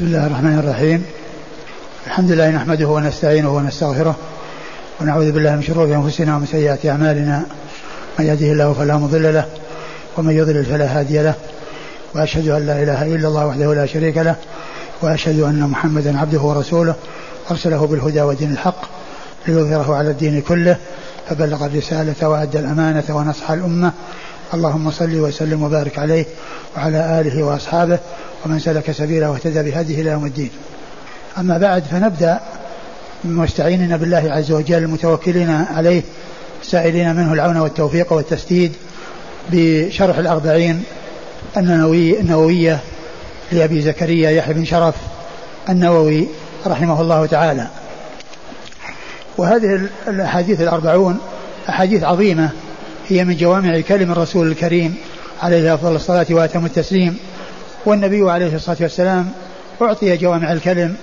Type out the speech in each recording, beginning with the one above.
بسم الله الرحمن الرحيم. الحمد لله نحمده ونستعينه ونستغفره ونعوذ بالله من شرور أنفسنا ومن سيئات أعمالنا. من يهده الله فلا مضل له ومن يضلل فلا هادي له. وأشهد أن لا إله إلا الله وحده لا شريك له. وأشهد أن محمدا عبده ورسوله. أرسله بالهدى ودين الحق ليظهره على الدين كله. فبلغ الرسالة وأدى الأمانة ونصح الأمة. اللهم صل وسلم وبارك عليه وعلى آله وأصحابه ومن سلك سبيله واهتدى بهديه إلى يوم الدين. أما بعد فنبدأ مستعينين بالله عز وجل متوكلين عليه سائلين منه العون والتوفيق والتسديد بشرح الأربعين النووي النووية لأبي زكريا يحيى بن شرف النووي رحمه الله تعالى وهذه الأحاديث الأربعون أحاديث عظيمة هي من جوامع كلم الرسول الكريم عليه أفضل الصلاة وأتم التسليم والنبي عليه الصلاة والسلام أعطي جوامع الكلم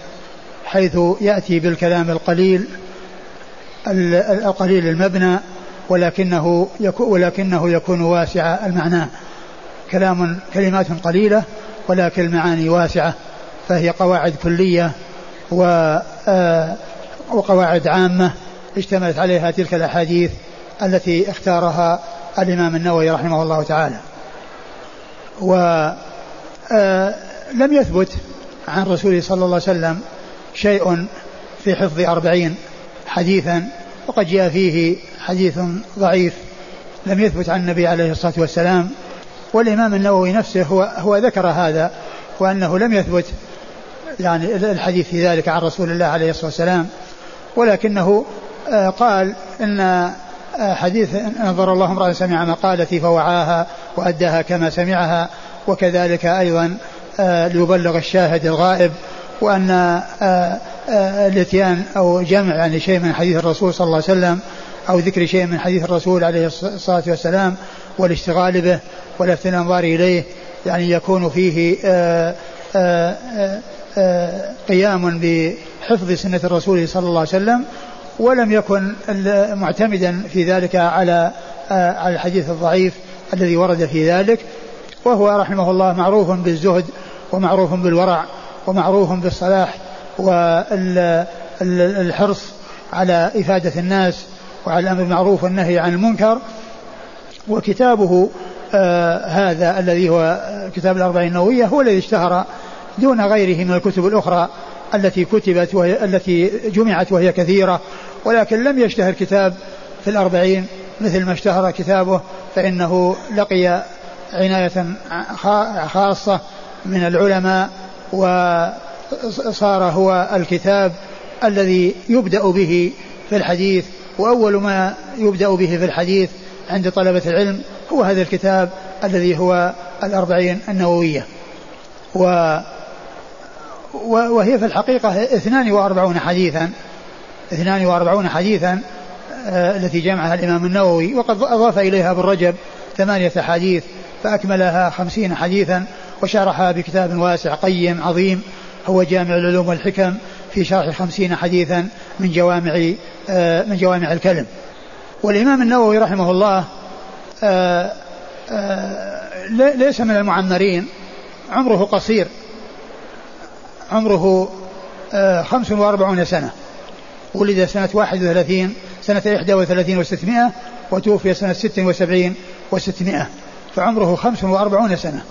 حيث يأتي بالكلام القليل القليل المبنى ولكنه يكون ولكنه يكون واسع المعنى. كلام كلمات قليلة ولكن المعاني واسعة فهي قواعد كلية و آه، وقواعد عامة اشتملت عليها تلك الأحاديث التي اختارها الإمام النووي رحمه الله تعالى. ولم آه، يثبت عن رسوله صلى الله عليه وسلم شيء في حفظ أربعين حديثا وقد جاء فيه حديث ضعيف لم يثبت عن النبي عليه الصلاة والسلام. والإمام النووي نفسه هو, هو ذكر هذا وأنه لم يثبت يعني الحديث في ذلك عن رسول الله عليه الصلاة والسلام. ولكنه آه، قال إن آه، حديث نظر الله امرأة سمع مقالتي فوعاها وأداها كما سمعها. وكذلك أيضا آه، ليبلغ الشاهد الغائب وأن آه، آه، الإتيان أو جمع يعني شيء من حديث الرسول صلى الله عليه وسلم أو ذكر شيء من حديث الرسول عليه الصلاة والسلام والاشتغال به ولفت الأنظار إليه يعني يكون فيه قيام بحفظ سنة الرسول صلى الله عليه وسلم ولم يكن معتمدا في ذلك على على الحديث الضعيف الذي ورد في ذلك. وهو رحمه الله معروف بالزهد ومعروف بالورع ومعروف بالصلاح والحرص على إفادة الناس وعلى الأمر بالمعروف والنهي عن المنكر. وكتابه آه هذا الذي هو كتاب الأربعين النووية هو الذي اشتهر دون غيره من الكتب الأخرى التي كتبت وهي التي جمعت وهي كثيرة ولكن لم يشتهر كتاب في الأربعين مثل ما اشتهر كتابه فإنه لقي عناية خاصة من العلماء وصار هو الكتاب الذي يبدأ به في الحديث وأول ما يبدأ به في الحديث عند طلبة العلم هو هذا الكتاب الذي هو الأربعين النووية. و وهي في الحقيقة 42 حديثا 42 حديثا آه، التي جمعها الإمام النووي وقد أضاف إليها ابن رجب ثمانية حديث فأكملها خمسين حديثا وشرحها بكتاب واسع قيم عظيم هو جامع العلوم والحكم في شرح خمسين حديثا من جوامع آه، من جوامع الكلم. والإمام النووي رحمه الله آه، آه، ليس من المعمرين عمره قصير عمره خمس وأربعون سنة. ولد سنة واحد وثلاثين سنة إحدى وثلاثين وستمائة وتوفي سنة ست وسبعين وستمائة. فعمره خمس وأربعون سنة.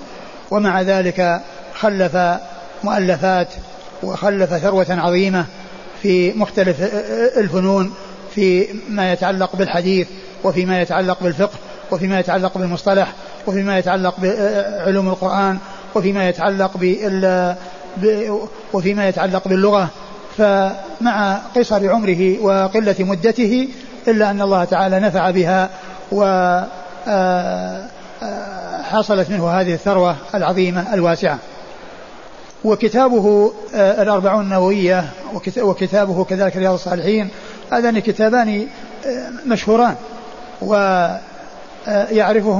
ومع ذلك خلف مؤلفات وخلف ثروة عظيمة في مختلف الفنون في ما يتعلق بالحديث وفيما يتعلق بالفقه وفيما يتعلق بالمصطلح وفيما يتعلق بعلوم القرآن وفيما يتعلق بال وفيما يتعلق باللغة. فمع قصر عمره وقلة مدته إلا أن الله تعالى نفع بها و حصلت منه هذه الثروة العظيمة الواسعة. وكتابه آه، الأربعون النووية وكتابه كذلك رياض الصالحين هذان كتابان آه، مشهوران ويعرفه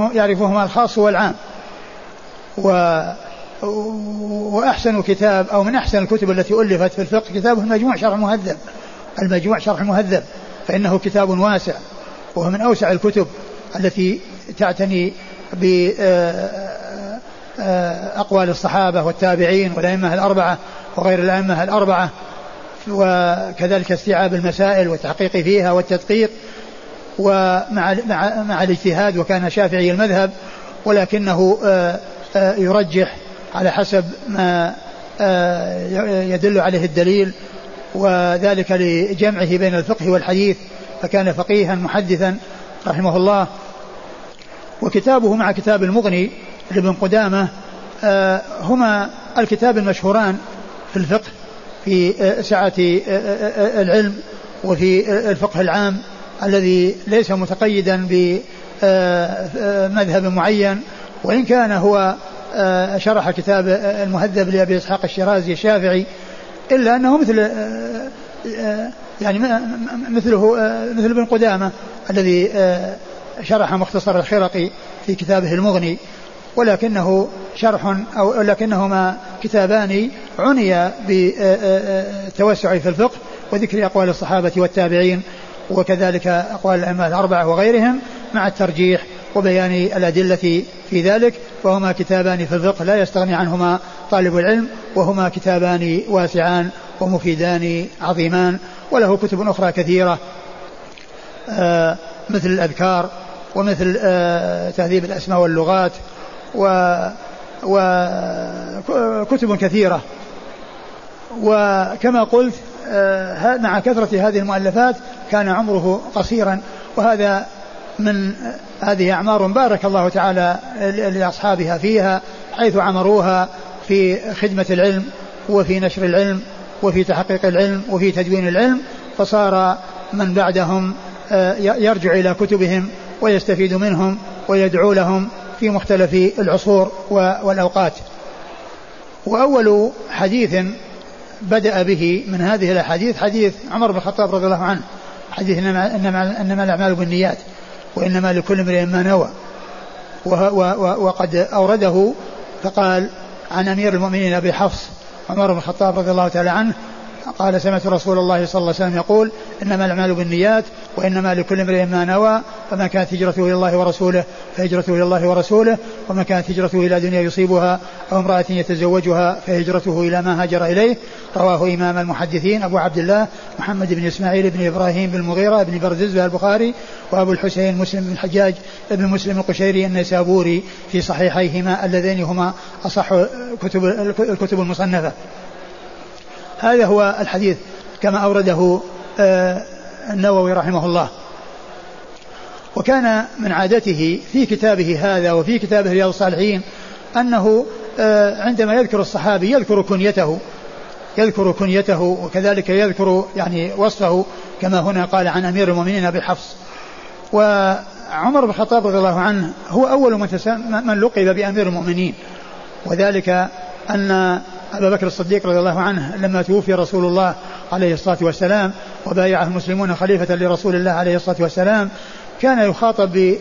آه، يعرفهما الخاص والعام. و وأحسن كتاب أو من أحسن الكتب التي ألفت في الفقه كتابه المجموع شرح المهذب. المجموع شرح المهذب فإنه كتاب واسع وهو من أوسع الكتب التي تعتني بأقوال الصحابة والتابعين والأئمة الأربعة وغير الأئمة الأربعة وكذلك استيعاب المسائل والتحقيق فيها والتدقيق ومع مع مع الاجتهاد وكان شافعي المذهب ولكنه آه، آه، يرجح على حسب ما آه، يدل عليه الدليل وذلك لجمعه بين الفقه والحديث فكان فقيها محدثا رحمه الله. وكتابه مع كتاب المغني لابن قدامة هما الكتاب المشهوران في الفقه في سعة العلم وفي الفقه العام الذي ليس متقيدا بمذهب معين. وإن كان هو آه، شرح كتاب المهذب لأبي إسحاق الشيرازي الشافعي إلا أنه مثل آه، آه، يعني مثله مثل ابن قدامة الذي شرح مختصر الخرقي في كتابه المغني ولكنه شرح أو لكنهما كتابان عني بالتوسع في الفقه وذكر أقوال الصحابة والتابعين وكذلك أقوال الأئمة الأربعة وغيرهم مع الترجيح وبيان الأدلة في ذلك فهما كتابان في الفقه لا يستغني عنهما طالب العلم وهما كتابان واسعان ومفيدان عظيمان وله كتب أخرى كثيرة آه مثل الأذكار ومثل آه تهذيب الأسماء واللغات و وكتب كثيرة. وكما قلت آه، مع كثرة هذه المؤلفات كان عمره قصيرا. وهذا من هذه أعمار بارك الله تعالى لأصحابها فيها حيث عمروها في خدمة العلم وفي نشر العلم وفي تحقيق العلم وفي تدوين العلم. فصار من بعدهم آه، يرجع إلى كتبهم ويستفيد منهم ويدعو لهم في مختلف العصور والأوقات. وأول حديث بدأ به من هذه الأحاديث حديث عمر بن الخطاب رضي الله عنه. حديث إنما, إنما, إنما الأعمال بالنيات وإنما لكل امرئ ما نوى. وقد أورده فقال عن أمير المؤمنين أبي حفص عمر بن الخطاب رضي الله تعالى عنه قال سمعت رسول الله صلى الله عليه وسلم يقول إنما الأعمال بالنيات وإنما لكل امرئ ما نوى فما كانت هجرته إلى الله ورسوله فهجرته إلى الله ورسوله وما كانت هجرته إلى دنيا يصيبها أو امرأة يتزوجها فهجرته إلى ما هاجر إليه. رواه إمام المحدثين أبو عبد الله محمد بن إسماعيل بن إبراهيم بن المغيرة بن بردزبه البخاري وأبو الحسين مسلم بن الحجاج بن مسلم القشيري النيسابوري في صحيحيهما اللذين هما أصح كتب الكتب المصنفة. هذا هو الحديث كما أورده آه، النووي رحمه الله. وكان من عادته في كتابه هذا وفي كتابه رياض الصالحين أنه آه، عندما يذكر الصحابي يذكر كنيته يذكر كنيته وكذلك يذكر يعني وصفه كما هنا قال عن أمير المؤمنين أبي حفص. وعمر بن الخطاب رضي الله عنه هو أول من, من لقب بأمير المؤمنين. وذلك أن أبا بكر الصديق رضي الله عنه لما توفي رسول الله عليه الصلاة والسلام وبايعه المسلمون خليفة لرسول الله عليه الصلاة والسلام كان يخاطب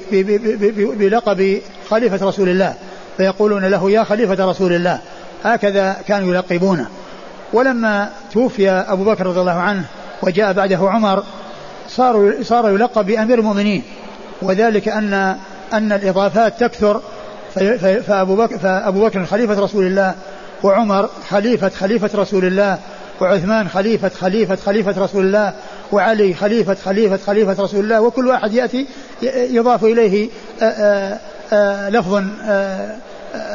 بلقب خليفة رسول الله فيقولون له يا خليفة رسول الله هكذا كانوا يلقبونه. ولما توفي أبو بكر رضي الله عنه وجاء بعده عمر صار صار يلقب بأمير المؤمنين وذلك أن أن الإضافات تكثر فأبو بكر, فأبو بكر خليفة رسول الله وعمر خليفة خليفة رسول الله وعثمان خليفة خليفة خليفة رسول الله وعلي خليفة خليفة خليفة رسول الله وكل واحد يأتي يضاف إليه لفظ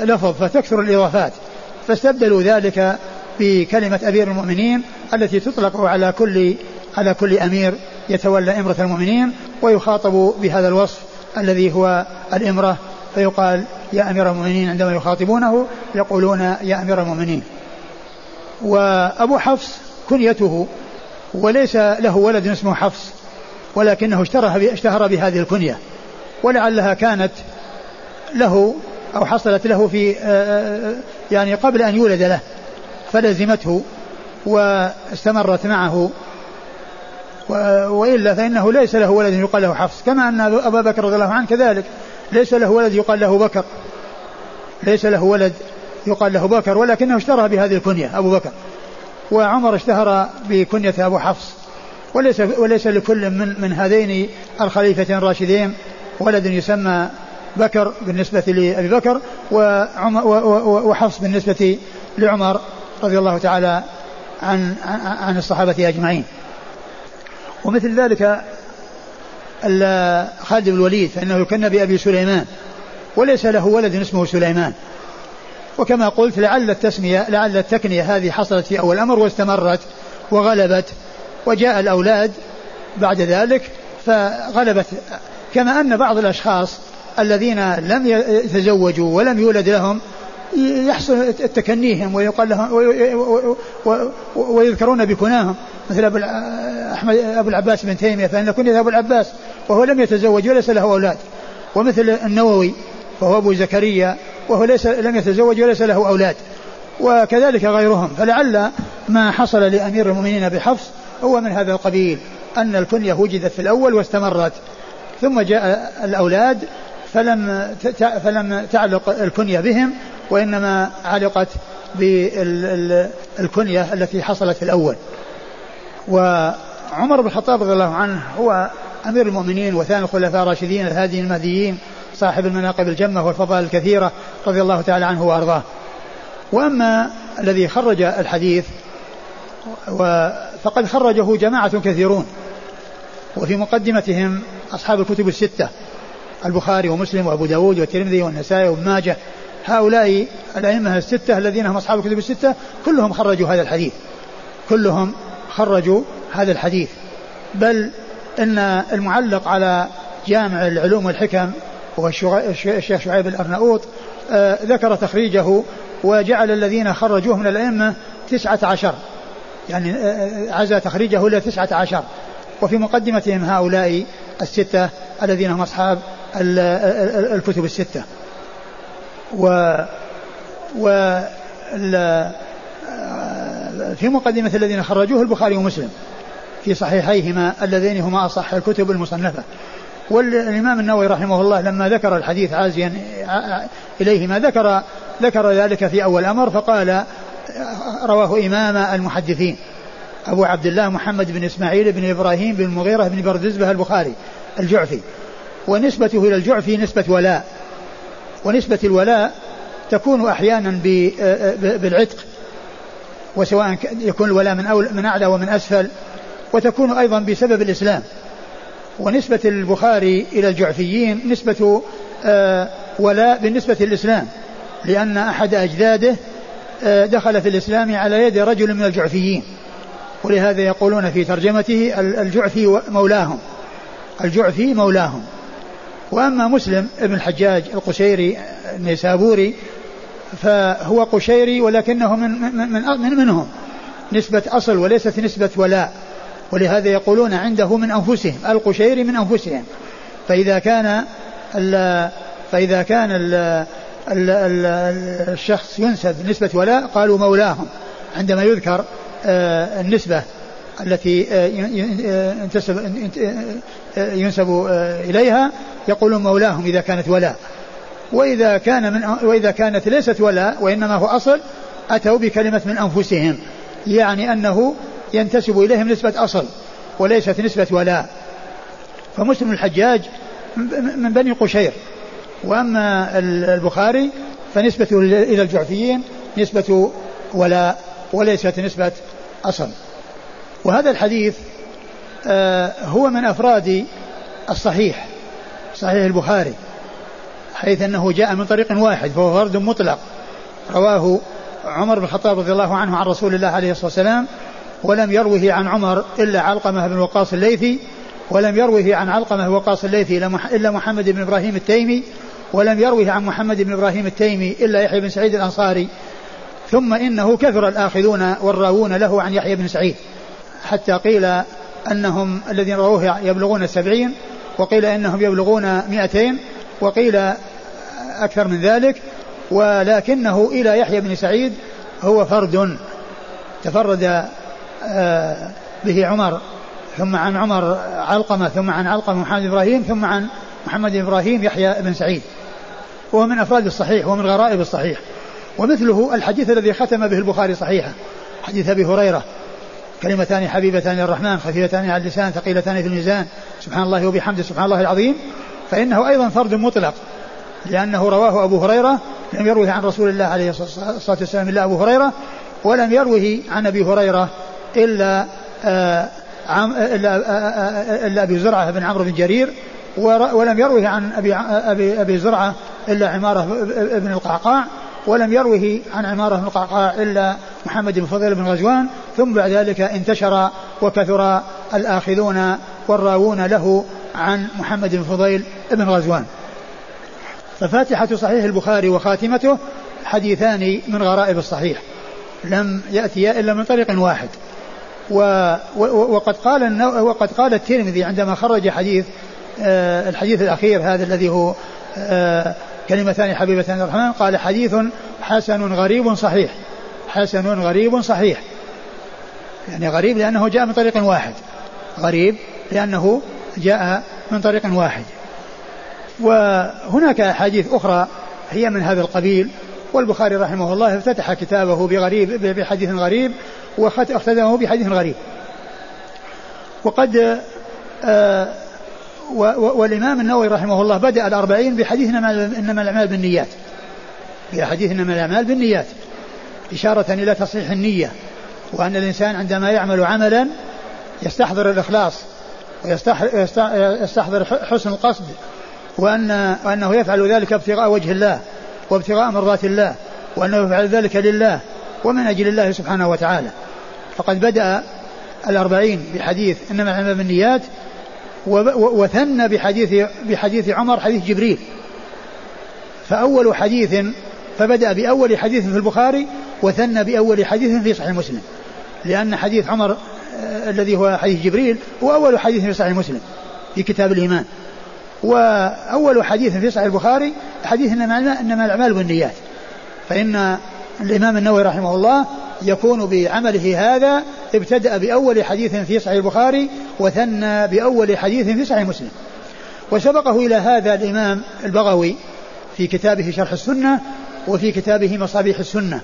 لفظ فتكثر الإضافات. فاستبدلوا ذلك بكلمة أمير المؤمنين التي تطلق على كل على كل أمير يتولى إمرة المؤمنين ويخاطب بهذا الوصف الذي هو الإمرة فيقال يا أمير المؤمنين عندما يخاطبونه يقولون يا أمير المؤمنين. وأبو حفص كنيته وليس له ولد اسمه حفص ولكنه اشتهر بهذه الكنية. ولعلها كانت له أو حصلت له في يعني قبل أن يولد له فلزمته واستمرت معه. وإلا فإنه ليس له ولد يقال له حفص كما أن أبا بكر رضي الله عنه كذلك ليس له ولد يقال له بكر. ليس له ولد يقال له بكر ولكنه اشتهر بهذه الكنية أبو بكر. وعمر اشتهر بكنية أبو حفص. وليس وليس لكل من من هذين الخليفتين الراشدين ولد يسمى بكر بالنسبة لأبي بكر وحفص بالنسبة لعمر رضي الله تعالى عن عن الصحابة أجمعين. ومثل ذلك خالد بن الوليد فإنه يكن بأبي سليمان. وليس له ولد اسمه سليمان. وكما قلت لعل التسمية لعل التكنية هذه حصلت في أول الأمر واستمرت وغلبت وجاء الأولاد بعد ذلك فغلبت. كما أن بعض الأشخاص الذين لم يتزوجوا ولم يولد لهم يحصل تكنيهم ويقال لهم ويذكرون بكناهم. مثل أبو أحمد أبو العباس بن تيمية فإن كنية أبو العباس وهو لم يتزوج وليس له أولاد. ومثل النووي وهو أبو زكريا وهو ليس لم يتزوج وليس له أولاد وكذلك غيرهم فلعل ما حصل لأمير المؤمنين بحفص هو من هذا القبيل أن الكنية وجدت في الأول واستمرت ثم جاء الأولاد فلم فلم تعلق الكنية بهم وإنما علقت بالكنية التي حصلت في الأول. وعمر بن الخطاب رضي الله عنه هو أمير المؤمنين وثاني الخلفاء الراشدين الهاديين المهديين صاحب المناقب الجمة والفضائل الكثيرة رضي الله تعالى عنه وأرضاه. وأما الذي خرج الحديث فقد خرجه جماعة كثيرون وفي مقدمتهم أصحاب الكتب الستة البخاري ومسلم وأبو داود والترمذي والنسائي وابن ماجه هؤلاء الأئمة الستة الذين هم أصحاب الكتب الستة كلهم خرجوا هذا الحديث كلهم خرجوا هذا الحديث. بل إن المعلق على جامع العلوم والحكم هو الشيخ شعيب الأرناؤوط آه، ذكر تخريجه وجعل الذين خرجوه من الأئمة تسعة عشر. يعني آه، آه، عزى تخريجه إلى تسعة عشر. وفي مقدمتهم هؤلاء الستة الذين هم أصحاب الكتب الستة. و و في مقدمة الذين خرجوه البخاري ومسلم في صحيحيهما اللذين هما أصح الكتب المصنفة. والإمام النووي رحمه الله لما ذكر الحديث عازيا إليهما ذكر ذكر ذلك في أول أمر فقال رواه إمام المحدثين أبو عبد الله محمد بن إسماعيل بن إبراهيم بن المغيرة بن بردزبة البخاري الجعفي ونسبته إلى الجعفي نسبة ولاء ونسبة الولاء تكون أحيانا بالعتق وسواء يكون الولاء من أول من أعلى ومن أسفل وتكون أيضا بسبب الإسلام. ونسبة البخاري إلى الجعفيين نسبة آه، ولاء بالنسبة للإسلام لأن أحد أجداده آه، دخل في الإسلام على يد رجل من الجعفيين ولهذا يقولون في ترجمته الجعفي مولاهم الجعفي مولاهم. وأما مسلم ابن الحجاج القشيري النيسابوري فهو قشيري ولكنه من, من, من, من منهم نسبة أصل وليست نسبة ولاء. ولهذا يقولون عنده من أنفسهم القشيري من أنفسهم. فإذا كان فإذا كان ال ال ال الشخص ينسب نسبة ولاء قالوا مولاهم. عندما يذكر آه، النسبة التي آه، ينتسب آه، ينسب إليها يقولون مولاهم إذا كانت ولاء. وإذا كان من وإذا كانت ليست ولاء وإنما هو أصل أتوا بكلمة من أنفسهم. يعني أنه ينتسب إليهم نسبة أصل وليست نسبة ولاء. فمسلم الحجاج من بني قشير. وأما البخاري فنسبته إلى الجعفيين نسبة ولاء وليست نسبة أصل. وهذا الحديث آه، هو من أفراد الصحيح صحيح البخاري حيث أنه جاء من طريق واحد فهو فرد مطلق رواه عمر بن الخطاب رضي الله عنه عن رسول الله عليه الصلاة والسلام. ولم يروه عن عمر إلا علقمة بن وقاص الليثي ولم يروه عن علقمة بن وقاص الليثي إلا محمد بن إبراهيم التيمي ولم يروه عن محمد بن إبراهيم التيمي إلا يحيى بن سعيد الأنصاري. ثم إنه كثر الآخذون والراوون له عن يحيى بن سعيد حتى قيل أنهم الذين رووه يبلغون السبعين وقيل إنهم يبلغون مئتين وقيل أكثر من ذلك ولكنه إلى يحيى بن سعيد هو فرد. تفرد به عمر ثم عن عمر علقمة ثم عن علقمة محمد إبراهيم ثم عن محمد إبراهيم يحيى بن سعيد. وهو من أفراد الصحيح ومن غرائب الصحيح. ومثله الحديث الذي ختم به البخاري صحيحا حديث أبي هريرة. كلمتان حبيبتان للرحمن خفيفتان على اللسان ثقيلتان في الميزان. سبحان الله وبحمده سبحان الله العظيم. فإنه أيضا فرد مطلق لأنه رواه أبو هريرة لم يروه عن رسول الله عليه الصلاة والسلام إلا أبو هريرة ولم يروه عن أبي هريرة إلا آه إلا, إلا أبي زرعة بن عمرو بن جرير ولم يروه عن أبي, أبي, أبي زرعة إلا عمارة بن القعقاع ولم يروه عن عمارة بن القعقاع إلا محمد بن فضيل بن غزوان ثم بعد ذلك انتشر وكثر الآخذون والراوون له عن محمد بن فضيل بن غزوان. ففاتحة صحيح البخاري وخاتمته حديثان من غرائب الصحيح لم يأتيا إلا من طريق واحد. و وقد قال وقد قال الترمذي عندما خرج حديث آه الحديث الأخير هذا الذي هو آه كلمتان حبيبتان الرحمن قال حديث حسن غريب صحيح حسن غريب صحيح. يعني غريب لأنه جاء من طريق واحد غريب لأنه جاء من طريق واحد. وهناك أحاديث أخرى هي من هذا القبيل والبخاري رحمه الله افتتح كتابه بغريب بحديث غريب واختتمه بحديث غريب. وقد آه والإمام النووي رحمه الله بدأ الأربعين بحديث إنما الأعمال بالنيات. بحديث إنما الأعمال بالنيات إشارة إلى تصحيح النية وأن الإنسان عندما يعمل عملا يستحضر الإخلاص ويستحضر حسن القصد وأن وأنه يفعل ذلك ابتغاء وجه الله وابتغاء مرضات الله وأنه يفعل ذلك لله ومن أجل الله سبحانه وتعالى. فقد بدأ الأربعين بحديث إنما الأعمال بالنيات وثنى بحديث بحديث عمر حديث جبريل. فأول حديث فبدأ بأول حديث في البخاري وثنى بأول حديث في صحيح مسلم. لأن حديث عمر آه، الذي هو حديث جبريل هو أول حديث في صحيح مسلم في كتاب الإيمان. وأول حديث في صحيح البخاري حديث إنما الأعمال بالنيات. فإن الإمام النووي رحمه الله يكون بعمله هذا ابتدأ بأول حديث في صحيح البخاري وثنى بأول حديث في صحيح مسلم. وسبقه إلى هذا الإمام البغوي في كتابه شرح السنة وفي كتابه مصابيح السنة.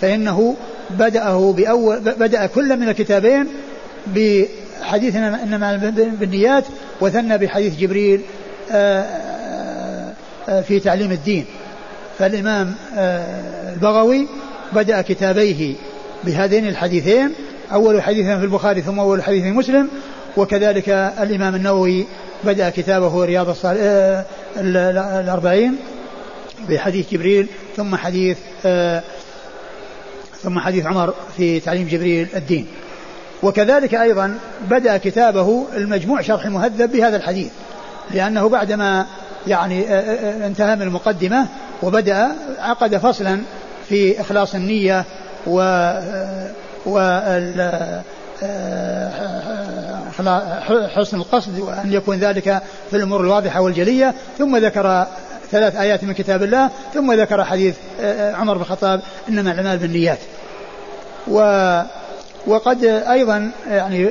فإنه بدأه بأول بدأ كل من الكتابين بحديث إنما بالنيات وثنى بحديث جبريل آه، آه، آه، في تعليم الدين. فالإمام البغوي بدأ كتابيه بهذين الحديثين أول حديث في البخاري ثم أول حديث في مسلم وكذلك الإمام النووي بدأ كتابه رياض الصالح الأربعين بحديث جبريل ثم حديث ثم حديث عمر في تعليم جبريل الدين. وكذلك أيضا بدأ كتابه المجموع شرح المهذب بهذا الحديث لأنه بعدما يعني انتهى من المقدمة وبدأ عقد فصلا في إخلاص النية و و حسن القصد وأن يكون ذلك في الأمور الواضحة والجلية. ثم ذكر ثلاث آيات من كتاب الله. ثم ذكر حديث عمر بن الخطاب إنما الأعمال بالنيات. و وقد أيضا يعني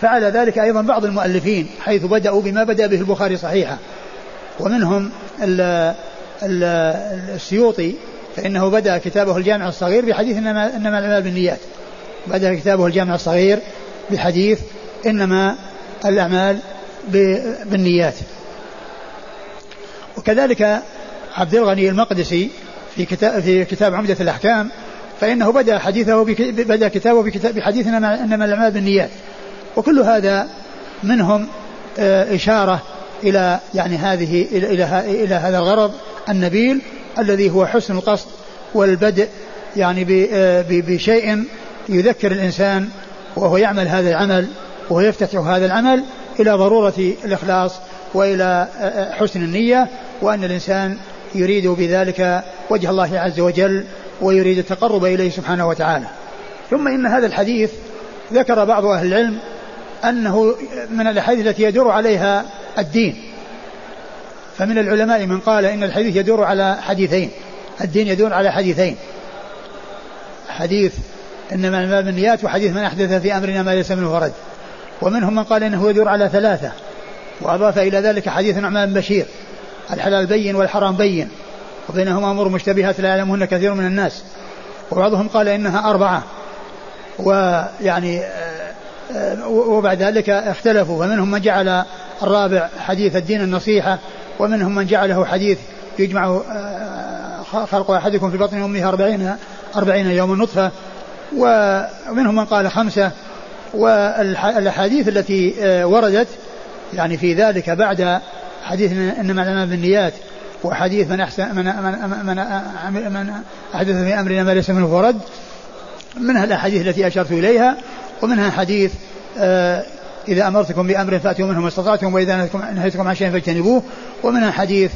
فعل ذلك أيضا بعض المؤلفين حيث بدأوا بما بدأ به البخاري صحيحا. ومنهم السيوطي فإنه بدأ كتابه الجامع الصغير بحديث إنما, إنما الأعمال بالنيات. بدأ كتابه الجامع الصغير بحديث إنما الأعمال بالنيات. وكذلك عبد الغني المقدسي في كتاب في كتاب عمدة الأحكام فإنه بدأ حديثه بدأ كتابه بحديث إنما الأعمال بالنيات. وكل هذا منهم آه، إشارة إلى يعني هذه إلى إلى, إلى هذا الغرض النبيل الذي هو حسن القصد والبدء يعني آه، بشيء يذكر الإنسان وهو يعمل هذا العمل وهو يفتتح هذا العمل إلى ضرورة الإخلاص وإلى آه، حسن النية وأن الإنسان يريد بذلك وجه الله عز وجل ويريد التقرب إليه سبحانه وتعالى. ثم إن هذا الحديث ذكر بعض أهل العلم أنه من الأحاديث التي يدور عليها الدين. فمن العلماء من قال إن الحديث يدور على حديثين. الدين يدور على حديثين. حديث إنما المال بالنيات وحديث من أحدث في أمرنا ما ليس منه فرد ومنهم من قال إنه يدور على ثلاثة. وأضاف إلى ذلك حديث نعمان بشير. الحلال بين والحرام بين. وبينهما أمور مشتبهات لا يعلمهن كثير من الناس. وبعضهم قال إنها أربعة. ويعني وبعد ذلك اختلفوا. فمنهم من جعل الرابع حديث الدين النصيحة ومنهم من جعله حديث يجمع آه، خلق أحدكم في بطن أمه أربعين أربعين يوم نطفة ومنهم من قال خمسة والأحاديث التي آه، وردت يعني في ذلك بعد حديث إنما الأعمال بالنيات وحديث من أحسن من من من, من أحدث في أمرنا ما ليس منه فرد منها الأحاديث التي أشرت إليها ومنها حديث آه إذا أمرتكم بأمر فأتوا منه ما استطعتم وإذا نهيتكم عن شيء فاجتنبوه. ومنها حديث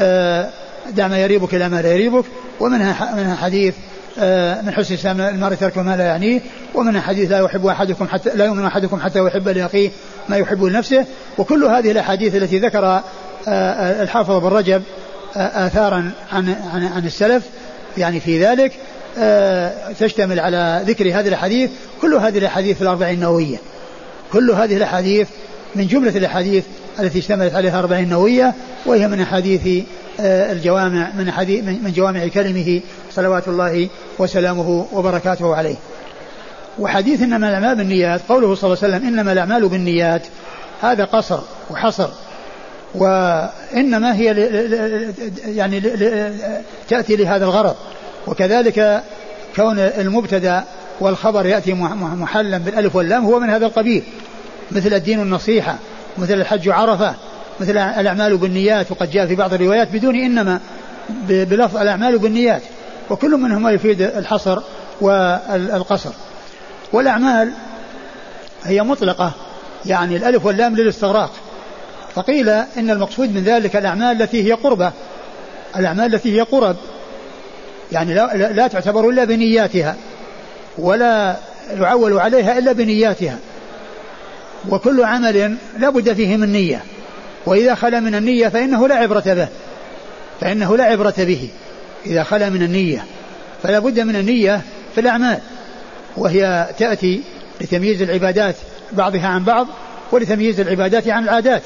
آه دع ما يريبك إلى ما لا يريبك. ومنها منها حديث آه من حسن إسلام المرء ترك ما لا يعنيه. ومنها حديث لا يحب أحدكم حتى لا يؤمن أحدكم حتى يحب لأخيه ما يحب لنفسه. وكل هذه الأحاديث التي ذكر آه, الحافظ بن رجب آثارا عن عن عن السلف يعني في ذلك تشتمل على ذكر هذه الأحاديث. كل هذه الأحاديث في الأربعين النووية. كل هذه الأحاديث من جملة الأحاديث التي اشتملت عليها الأربعين النووية وهي من أحاديث آه، الجوامع من حديث من جوامع كلمه صلوات الله وسلامه وبركاته عليه. وحديث إنما الأعمال بالنيات قوله صلى الله عليه وسلم إنما الأعمال بالنيات هذا قصر وحصر وإنما هي يعني تأتي لهذا الغرض وكذلك كون المبتدأ والخبر يأتي محلا بالألف واللام هو من هذا القبيل. مثل الدين النصيحة مثل الحج عرفة مثل الأعمال بالنيات وقد جاء في بعض الروايات بدون إنما بلفظ الأعمال بالنيات. وكل منهما يفيد الحصر والقصر. والأعمال هي مطلقة يعني الألف واللام للاستغراق. فقيل إن المقصود من ذلك الأعمال التي هي قربة. الأعمال التي هي قرب يعني لا, لا تعتبر إلا بنياتها. ولا يعول عليها إلا بنياتها. وكل عمل لا بد فيه من نية. وإذا خلا من النية فإنه لا عبرة به. فإنه لا عبرة به. إذا خلا من النية. فلا بد من النية في الأعمال. وهي تأتي لتمييز العبادات بعضها عن بعض ولتمييز العبادات عن العادات.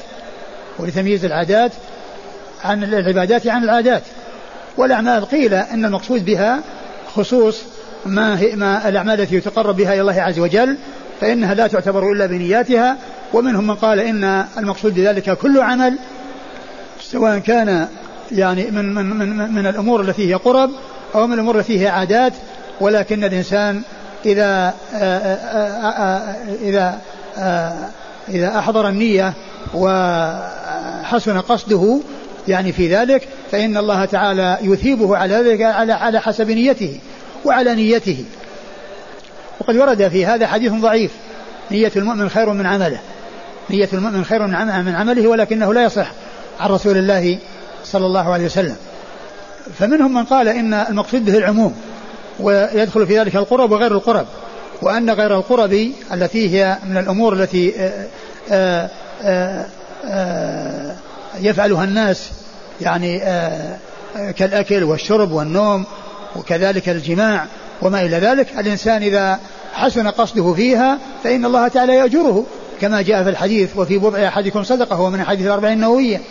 ولتمييز العادات عن العبادات عن العادات. والأعمال قيل أن المقصود بها خصوص ما, هي ما الأعمال التي يتقرب بها إلى الله عز وجل فإنها لا تعتبر إلا بنياتها. ومنهم من قال إن المقصود بذلك كل عمل سواء كان يعني من من من, من الأمور التي هي قرب أو من الأمور التي هي عادات. ولكن الإنسان إذا آآ آآ إذا آآ إذا أحضر النية وحسن قصده يعني في ذلك فإن الله تعالى يثيبه على ذلك على على حسب نيته. وعلى نيته. وقد ورد في هذا حديث ضعيف. نية المؤمن خير من عمله. نية المؤمن خير من عمله ولكنه لا يصح عن رسول الله صلى الله عليه وسلم. فمنهم من قال إن المقصود به العموم ويدخل في ذلك القرب وغير القرب. وأن غير القرب التي هي من الأمور التي آآ آآ آآ يفعلها الناس يعني آه، آه، كالأكل والشرب والنوم وكذلك الجماع وما إلى ذلك. الإنسان إذا حسن قصده فيها فإن الله تعالى يأجره كما جاء في الحديث وفي بضع أحدكم صدقة هو من حديث الأربعين النووية.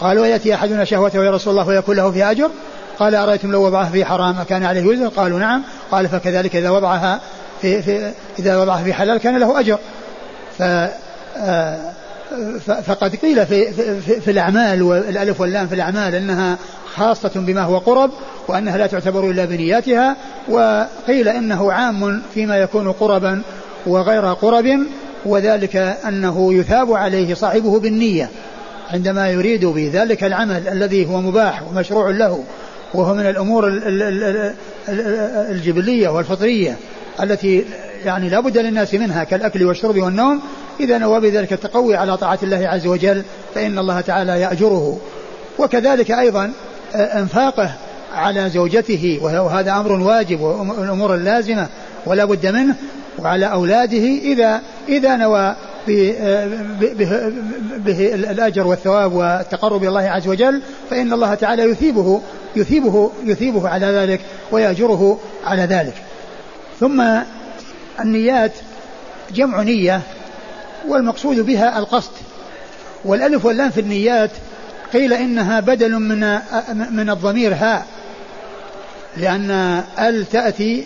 قال ويأتي أحدنا شهوته يا رسول الله ويكون له فيها أجر؟ قال أرأيتم لو وضعها في حرام كان عليه وزر؟ قالوا نعم. قال فكذلك إذا وضعها في, في إذا وضعها في حلال كان له أجر. ف آه فقد قيل في, في, في الأعمال والألف واللام في الأعمال أنها خاصة بما هو قرب وأنها لا تعتبر إلا بنياتها وقيل إنه عام فيما يكون قربا وغير قرب وذلك أنه يثاب عليه صاحبه بالنية عندما يريد بذلك العمل الذي هو مباح ومشروع له وهو من الأمور الجبلية والفطرية التي يعني لا بد للناس منها كالأكل والشرب والنوم. إذا نوى بذلك التقوي على طاعة الله عز وجل فإن الله تعالى يأجره. وكذلك أيضا آه، أنفاقه على زوجته وهذا أمر واجب والأمور اللازمة ولا بد منه وعلى أولاده إذا إذا نوى به, به, به الأجر والثواب والتقرب إلى الله عز وجل فإن الله تعالى يثيبه يثيبه يثيبه على ذلك ويأجره على ذلك. ثم النيات جمع نية والمقصود بها القصد. والألف واللام في النيات قيل إنها بدل من من الضمير هاء. لأن ال تأتي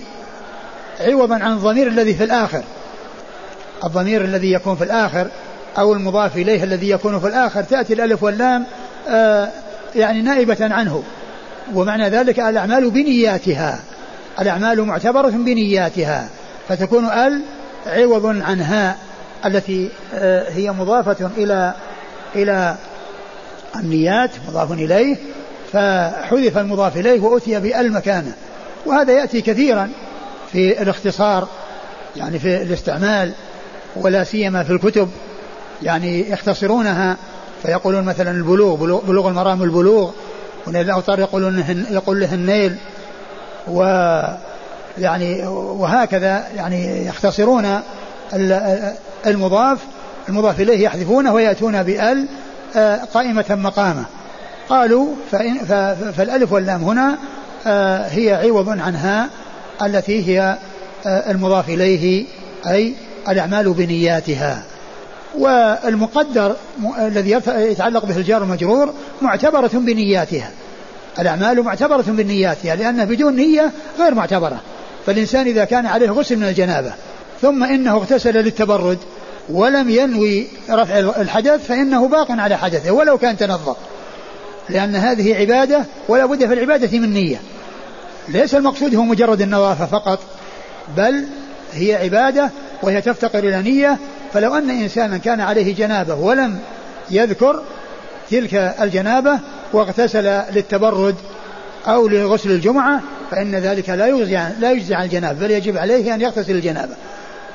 عوضا عن الضمير الذي في الآخر. الضمير الذي يكون في الآخر أو المضاف إليه الذي يكون في الآخر تأتي الألف واللام آه، يعني نائبة عنه. ومعنى ذلك الأعمال بنياتها. الأعمال معتبرة بنياتها. فتكون ال عوض عن هاء التي آه، هي مضافة إلى إلى النيات مضاف إليه فحذف المضاف إليه وأتي بأل مكانه وهذا يأتي كثيرا في الاختصار يعني في الاستعمال ولا سيما في الكتب يعني يختصرونها. فيقولون مثلا البلوغ بلوغ المرام البلوغ والأوطار يقولون يقول له النيل و يعني وهكذا يعني يختصرون المضاف المضاف إليه يحذفونه ويأتون بأل آه، قائمة مقامة. قالوا فإن فالألف واللام هنا آه، هي عوض عنها التي هي آه، المضاف إليه أي الأعمال بنياتها. والمقدر الذي يتعلق به الجار والمجرور معتبرة بنياتها. الأعمال معتبرة بنياتها لأنها بدون نية غير معتبرة. فالإنسان إذا كان عليه غسل من الجنابة ثم إنه اغتسل للتبرد ولم ينوي رفع الحدث فإنه باق على حدثه ولو كان تنظف. لأن هذه عبادة ولا بد في العبادة من نية. ليس المقصود هو مجرد النظافة فقط بل هي عبادة وهي تفتقر إلى نية. فلو أن إنسانا كان عليه جنابة ولم يذكر تلك الجنابة واغتسل للتبرد أو لغسل الجمعة فإن ذلك لا يجزي لا يجزي عن الجنابة بل يجب عليه أن يغتسل الجنابة.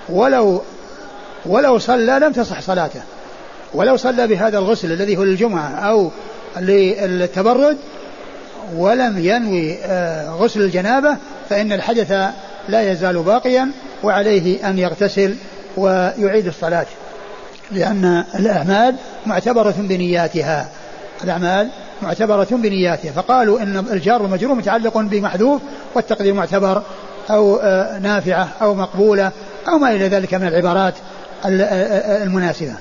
ولو ولو صلى لم تصح صلاته. ولو صلى بهذا الغسل الذي هو للجمعة أو للتبرد ولم ينوي آه، غسل الجنابة فإن الحدث لا يزال باقيا وعليه أن يغتسل ويعيد الصلاة. لأن الأعمال معتبرة بنياتها. الأعمال معتبرة بنياتها. فقالوا إن الجار والمجرور متعلق بمحذوف والتقدير معتبر أو آه، نافعة أو مقبولة أو ما إلى ذلك من العبارات آه، المناسبة.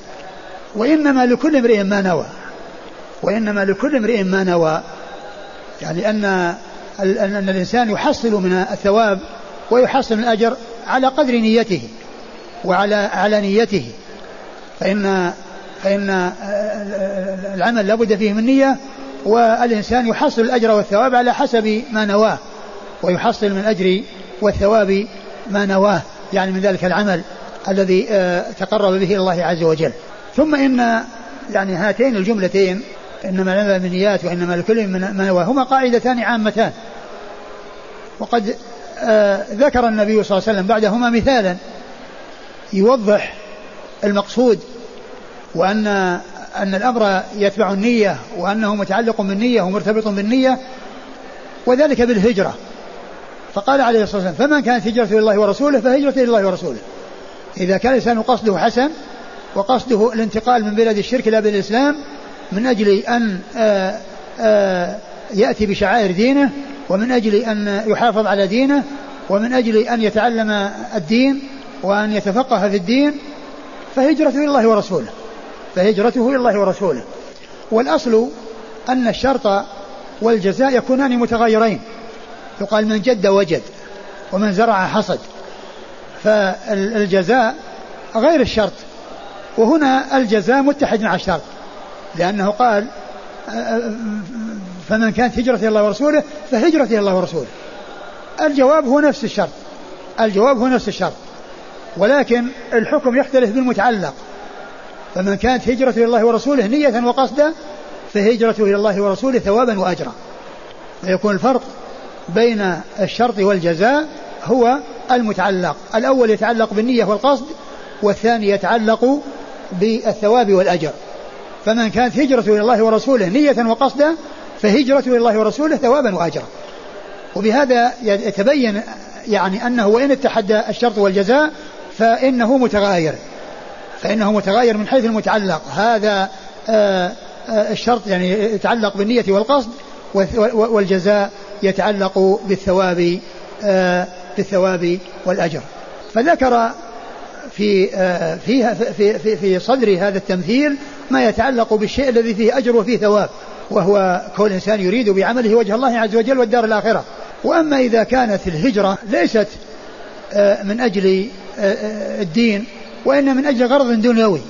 وإنما لكل امرئ ما نوى. وإنما لكل امرئ ما نوى. يعني أن أن الإنسان يحصل من الثواب ويحصل من الأجر على قدر نيته وعلى على نيته. فإن فإن العمل لابد فيه من نية والإنسان يحصل الأجر والثواب على حسب ما نواه ويحصل من الأجر والثواب ما نواه يعني من ذلك العمل الذي آه، تقرب به الله عز وجل. ثم إن يعني هاتين الجملتين إنما لنا من نيات وإنما لكل من ما نواه هما قاعدتان عامتان. وقد آه ذكر النبي صلى الله عليه وسلم بعدهما مثالا يوضح المقصود وأن أن الأمر يتبع النية وأنه متعلق بالنية ومرتبط بالنية وذلك بالهجرة. فقال عليه الصلاة والسلام فمن كانت هجرته إلى الله ورسوله فهجرته إلى الله ورسوله. إذا كان الإنسان قصده حسن وقصده الانتقال من بلاد الشرك إلى بلاد الإسلام من أجل أن آه، آه، يأتي بشعائر دينه ومن أجل أن يحافظ على دينه ومن أجل أن يتعلم الدين وأن يتفقه في الدين فهجرته إلى الله ورسوله. فهجرته إلى الله ورسوله. والأصل أن الشرط والجزاء يكونان متغايرين يقال من جد وجد ومن زرع حصد. فالجزاء غير الشرط. وهنا الجزاء متحد مع الشرط. لأنه قال فمن كانت هجرته إلى الله ورسوله فهجرته إلى الله ورسوله. الجواب هو نفس الشرط. الجواب هو نفس الشرط. ولكن الحكم يختلف بالمتعلق. فمن كانت هجرته إلى الله ورسوله نية وقصدا فهجرته إلى الله ورسوله ثوابا وأجرا. فيكون الفرق بين الشرط والجزاء هو المتعلق. الأول يتعلق بالنية والقصد والثاني يتعلق بالثواب والأجر. فمن كانت هجرته إلى الله ورسوله نية وقصدا فهجرته إلى الله ورسوله ثوابا وأجرا. وبهذا يتبين يعني أنه وإن اتحد الشرط والجزاء فإنه متغاير. فإنه متغاير من حيث المتعلق. هذا آه، آه، الشرط يعني يتعلق بالنية والقصد والجزاء يتعلق بالثواب آه، بالثواب والأجر. فذكر في في في في, في صدر هذا التمثيل ما يتعلق بالشيء الذي فيه أجر وفيه ثواب وهو كون الإنسان يريد بعمله وجه الله عز وجل والدار الآخرة. وأما إذا كانت الهجرة ليست من أجل الدين وإن من أجل غرض دنيوي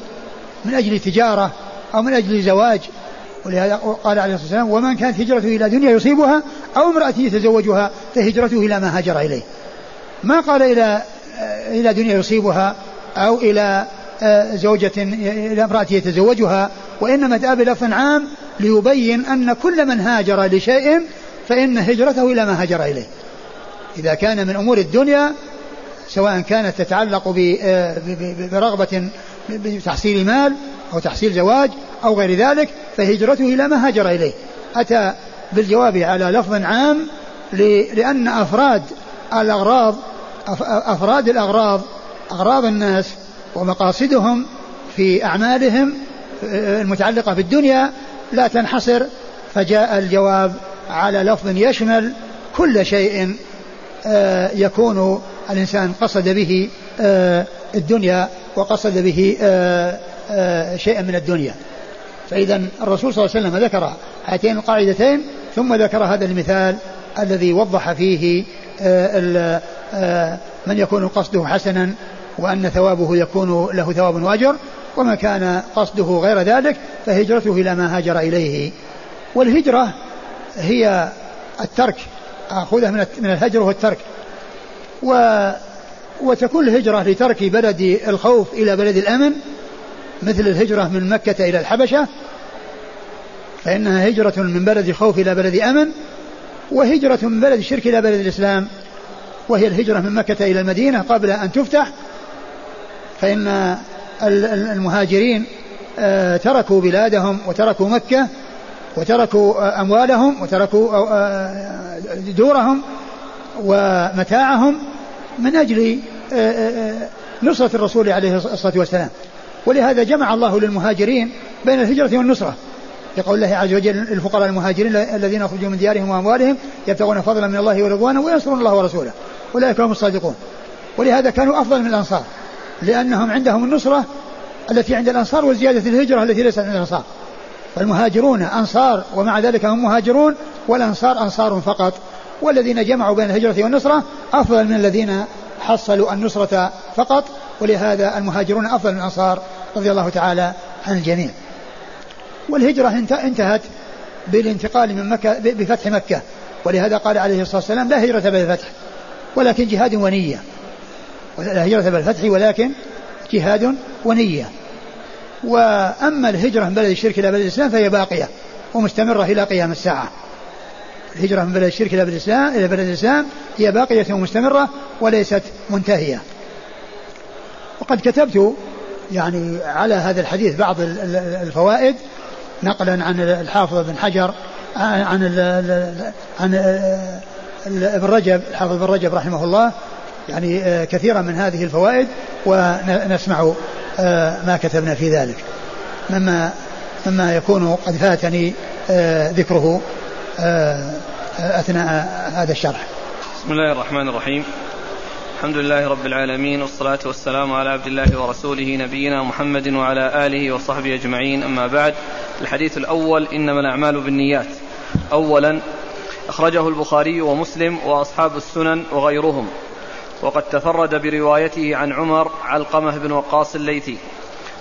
من أجل تجارة أو من أجل زواج. ولهذا قال عليه الصلاة والسلام ومن كانت هجرته إلى دنيا يصيبها أو امرأة يتزوجها فهجرته إلى ما هاجر إليه. ما قال إلى إلى دنيا يصيبها أو إلى زوجة إلى امرأة يتزوجها وإنما جاء بلفظ عام ليبين أن كل من هاجر لشيء فإن هجرته إلى ما هاجر إليه. إذا كان من أمور الدنيا سواء كانت تتعلق برغبة بتحصيل مال أو تحصيل زواج أو غير ذلك فهجرته إلى ما هاجر إليه. أتى بالجواب على لفظ عام لأن أفراد الأغراض أفراد الأغراض أغراض الناس ومقاصدهم في أعمالهم المتعلقة بالدنيا لا تنحصر فجاء الجواب على لفظ يشمل كل شيء آه، يكون الإنسان قصد به آه، الدنيا وقصد به آه، شيئا من الدنيا. فإذا الرسول صلى الله عليه وسلم ذكر هاتين القاعدتين ثم ذكر هذا المثال الذي وضح فيه من يكون قصده حسنا وأن ثوابه يكون له ثواب وأجر وما كان قصده غير ذلك فهجرته إلى ما هاجر إليه. والهجرة هي الترك أخذها من الهجر هو الترك. و وتكون الهجرة لترك بلد الخوف إلى بلد الأمن مثل الهجرة من مكة إلى الحبشة فإنها هجرة من بلد خوف إلى بلد أمن وهجرة من بلد الشرك إلى بلد الإسلام وهي الهجرة من مكة إلى المدينة قبل أن تفتح. فإن المهاجرين آه، تركوا بلادهم وتركوا مكة وتركوا آه، أموالهم وتركوا آه، دورهم ومتاعهم من أجل نصرة الرسول عليه الصلاة والسلام. ولهذا جمع الله للمهاجرين بين الهجرة والنصرة. يقول الله عز وجل الفقراء المهاجرين الذين أخرجوا من ديارهم وأموالهم يبتغون فضلا من الله ورضوانه وينصرون الله ورسوله. أولئك هم الصادقون. ولهذا كانوا أفضل من الأنصار. لأنهم عندهم النصرة التي عند الأنصار وزيادة الهجرة التي ليست عند الأنصار. فالمهاجرون أنصار ومع ذلك هم مهاجرون والأنصار أنصار فقط. والذين جمعوا بين الهجرة والنصرة أفضل من الذين حصلوا النصرة فقط ولهذا المهاجرون أفضل من الأنصار رضي الله تعالى عن الجميع. والهجرة انتهت بالانتقال من مكة بفتح مكة. ولهذا قال عليه الصلاة والسلام لا هجرة بعد الفتح ولكن جهاد ونية. لا هجرة بالفتح ولكن جهاد ونية. وأما الهجرة من بلد الشرك إلى بلد الإسلام فهي باقية ومستمرة إلى قيام الساعة. الهجرة من بلد الشرك إلى بلد الإسلام إلى بلد الإسلام هي باقية ومستمرة وليست منتهية. وقد كتبت يعني على هذا الحديث بعض الفوائد نقلا عن الحافظ بن حجر عن عن ابن رجب الحافظ بن رجب رحمه الله يعني آه، كثيرا من هذه الفوائد ونسمع آه، ما كتبنا في ذلك. مما مما يكون قد فاتني آه، ذكره أثناء هذا الشرح. بسم الله الرحمن الرحيم. الحمد لله رب العالمين والصلاة والسلام على عبد الله ورسوله نبينا محمد وعلى آله وصحبه أجمعين. أما بعد الحديث الأول إنما الأعمال بالنيات. أولا أخرجه البخاري ومسلم وأصحاب السنن وغيرهم. وقد تفرد بروايته عن عمر علقمة بن وقاص الليثي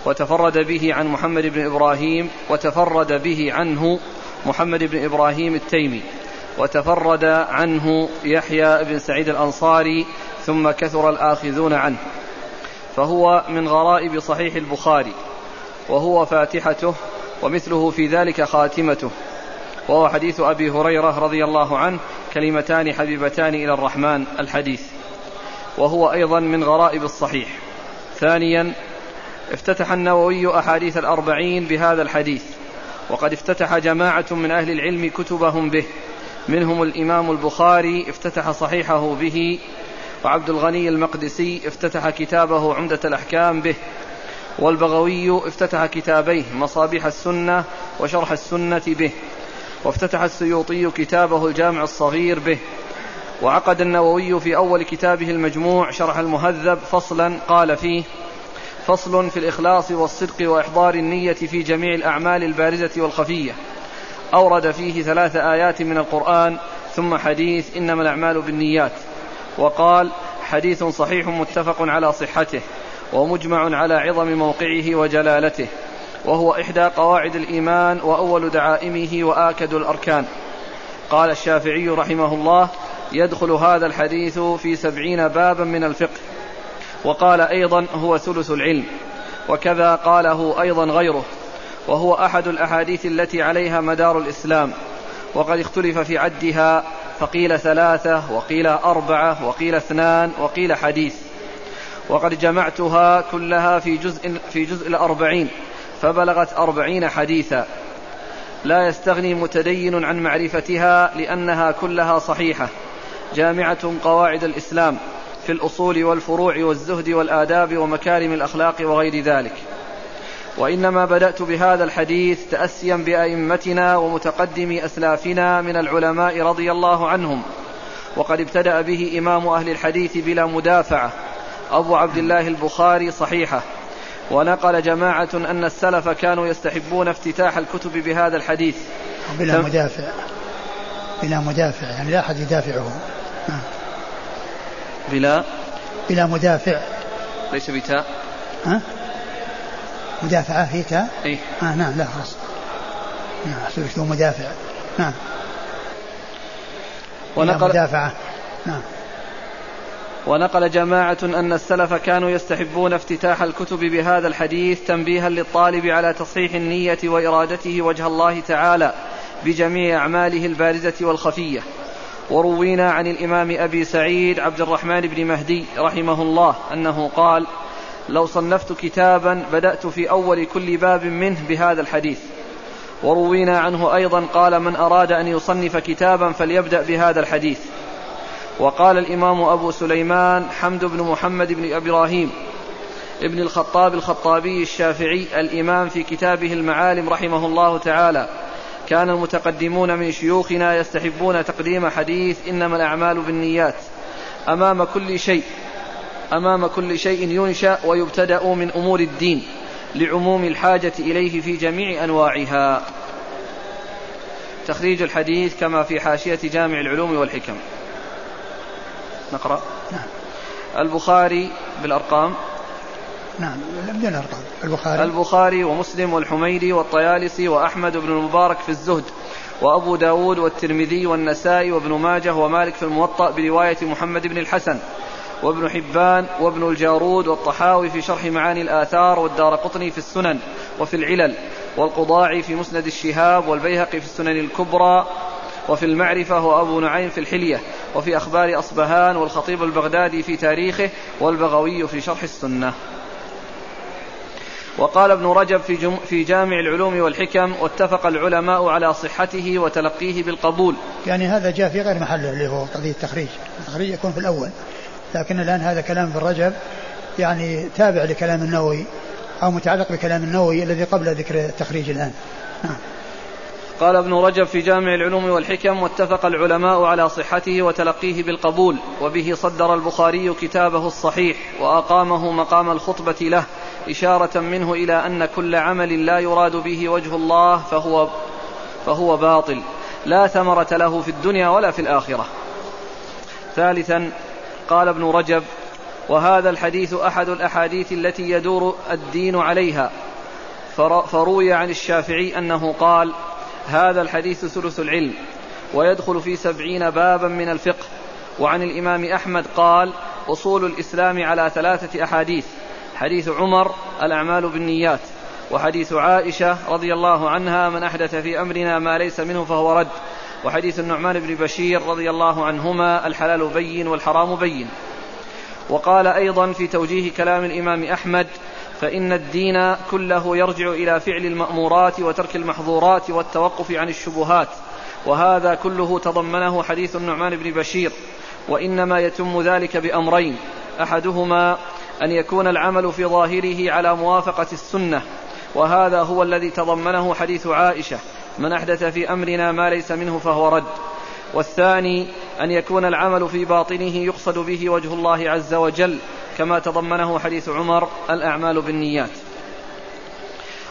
وتفرد به عن محمد بن إبراهيم وتفرد به عنه محمد بن إبراهيم التيمي وتفرد عنه يحيى بن سعيد الأنصاري ثم كثر الآخذون عنه. فهو من غرائب صحيح البخاري وهو فاتحته ومثله في ذلك خاتمته. وهو حديث أبي هريرة رضي الله عنه كلمتان حبيبتان إلى الرحمن الحديث. وهو أيضا من غرائب الصحيح. ثانيا افتتح النووي أحاديث الأربعين بهذا الحديث وقد افتتح جماعة من أهل العلم كتبهم به. منهم الإمام البخاري افتتح صحيحه به وعبد الغني المقدسي افتتح كتابه عمدة الأحكام به والبغوي افتتح كتابيه مصابيح السنة وشرح السنة به وافتتح السيوطي كتابه الجامع الصغير به. وعقد النووي في أول كتابه المجموع شرح المهذب فصلا قال فيه فصل في الإخلاص والصدق وإحضار النية في جميع الأعمال البارزة والخفية. أورد فيه ثلاث آيات من القرآن ثم حديث إنما الأعمال بالنيات. وقال حديث صحيح متفق على صحته ومجمع على عظم موقعه وجلالته وهو إحدى قواعد الإيمان وأول دعائمه وآكد الأركان. قال الشافعي رحمه الله يدخل هذا الحديث في سبعين بابا من الفقه. وقال أيضا هو ثلث العلم. وكذا قاله أيضا غيره. وهو أحد الأحاديث التي عليها مدار الإسلام. وقد اختلف في عدها فقيل ثلاثة وقيل أربعة وقيل اثنان وقيل حديث. وقد جمعتها كلها في جزء في جزء الأربعين فبلغت أربعين حديثا. لا يستغني متدين عن معرفتها لأنها كلها صحيحة. جامعة قواعد الإسلام في الأصول والفروع والزهد والآداب ومكارم الأخلاق وغير ذلك. وإنما بدأت بهذا الحديث تأسيا بأئمتنا ومتقدمي أسلافنا من العلماء رضي الله عنهم. وقد ابتدأ به إمام أهل الحديث بلا مدافعة أبو عبد الله البخاري صحيحة. ونقل جماعة أن السلف كانوا يستحبون افتتاح الكتب بهذا الحديث. بلا مدافع. بلا مدافع يعني لا أحد يدافعه بلا؟ بلا مدافع. ليس بتاء ها؟ مدافعة هي تاء إيه؟ آه نعم لا خلاص. نعم شو مدافع. نعم. ونقل مدافعة نعم. ونقل جماعة أن السلف كانوا يستحبون افتتاح الكتب بهذا الحديث تنبيها للطالب على تصحيح النية وإرادته وجه الله تعالى بجميع أعماله البارزة والخفية. وروينا عن الإمام أبي سعيد عبد الرحمن بن مهدي رحمه الله أنه قال لو صنفت كتابا بدأت في أول كل باب منه بهذا الحديث. وروينا عنه أيضا قال من أراد أن يصنف كتابا فليبدأ بهذا الحديث. وقال الإمام أبو سليمان حمد بن محمد بن إبراهيم ابن الخطاب الخطابي الشافعي الإمام في كتابه المعالم رحمه الله تعالى. كان المتقدمون من شيوخنا يستحبون تقديم حديث إنما الأعمال بالنيات أمام كل شيء أمام كل شيء ينشأ ويبتدأ من أمور الدين لعموم الحاجة إليه في جميع أنواعها. تخريج الحديث كما في حاشية جامع العلوم والحكم. نقرأ. نعم. البخاري بالأرقام نعم بدون الأرقام البخاري. البخاري ومسلم والحميدي والطيالسي وأحمد بن المبارك في الزهد وأبو داود والترمذي والنسائي وابن ماجه ومالك في الموطأ برواية محمد بن الحسن وابن حبان وابن الجارود والطحاوي في شرح معاني الآثار والدار قطني في السنن وفي العلل والقضاعي في مسند الشهاب والبيهقي في السنن الكبرى وفي المعرفة وأبو نعيم في الحلية وفي أخبار أصبهان والخطيب البغدادي في تاريخه والبغوي في شرح السنة. وقال ابن رجب في, جم في جامع العلوم والحكم واتفق العلماء على صحته وتلقيه بالقبول. يعني هذا جاء في غير محله اللي هو قضية التخريج. التخريج يكون في الأول. لكن الآن هذا كلام ابن رجب يعني تابع لكلام النووي أو متعلق بكلام النووي الذي قبل ذكر التخريج الآن. نعم. قال ابن رجب في جامع العلوم والحكم واتفق العلماء على صحته وتلقيه بالقبول وبه صدر البخاري كتابه الصحيح وأقامه مقام الخطبة له. إشارة منه إلى أن كل عمل لا يراد به وجه الله فهو فهو باطل. لا ثمرة له في الدنيا ولا في الآخرة. ثالثا قال ابن رجب وهذا الحديث أحد الأحاديث التي يدور الدين عليها. فروي عن الشافعي أنه قال هذا الحديث ثلث العلم ويدخل في سبعين بابا من الفقه. وعن الإمام أحمد قال أصول الإسلام على ثلاثة أحاديث. حديث عمر الأعمال بالنيات وحديث عائشة رضي الله عنها من أحدث في أمرنا ما ليس منه فهو رد وحديث النعمان بن بشير رضي الله عنهما الحلال بين والحرام بين. وقال أيضا في توجيه كلام الإمام أحمد فإن الدين كله يرجع إلى فعل المأمورات وترك المحظورات والتوقف عن الشبهات وهذا كله تضمنه حديث النعمان بن بشير وإنما يتم ذلك بأمرين أحدهما أن يكون العمل في ظاهره على موافقة السنة وهذا هو الذي تضمنه حديث عائشة من أحدث في أمرنا ما ليس منه فهو رد. والثاني أن يكون العمل في باطنه يقصد به وجه الله عز وجل كما تضمنه حديث عمر الأعمال بالنيات.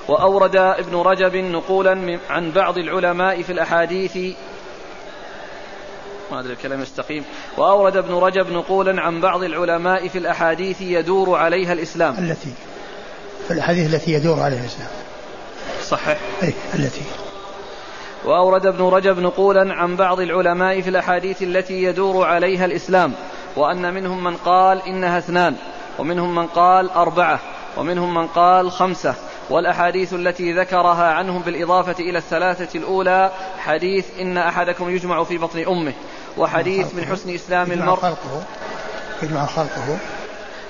وأورد ابن رجب نقولا عن بعض العلماء في الأحاديث ما أدري الكلام يستقيم. وأورد ابن رجب نقولا عن بعض العلماء في الأحاديث يدور عليها الإسلام. التي في الأحاديث التي يدور عليها الإسلام. صحح أي التي. وأورد ابن رجب نقولا عن بعض العلماء في الأحاديث التي يدور عليها الإسلام. وأن منهم من قال إنها اثنان ومنهم من قال أربعة ومنهم من قال خمسة. والأحاديث التي ذكرها عنهم بالإضافة إلى الثلاثة الأولى حديث إن أحدكم يجمع في بطن أمه. وحديث من حسن إسلام المرء. خلقه. يجمع خلقه.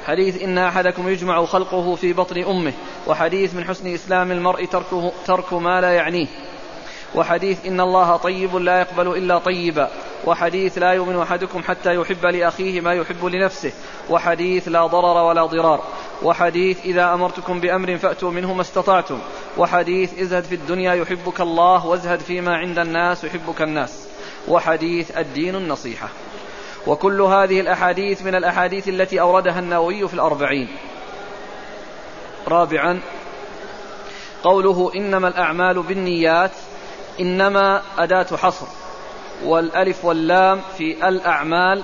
حديث إن أحدكم يجمع خلقه في بطن أمه. وحديث من حسن إسلام المرء تركه ترك ما لا يعنيه. وحديث إن الله طيب لا يقبل إلا طيبا. وحديث لا يؤمن أحدكم حتى يحب لأخيه ما يحب لنفسه. وحديث لا ضرر ولا ضرار. وحديث إذا أمرتكم بأمر فأتوا منه ما استطعتم. وحديث ازهد في الدنيا يحبك الله وازهد فيما عند الناس يحبك الناس. وحديث الدين النصيحة. وكل هذه الأحاديث من الأحاديث التي أوردها النووي في الأربعين. رابعا قوله إنما الأعمال بالنيات إنما أداة حصر والألف واللام في الأعمال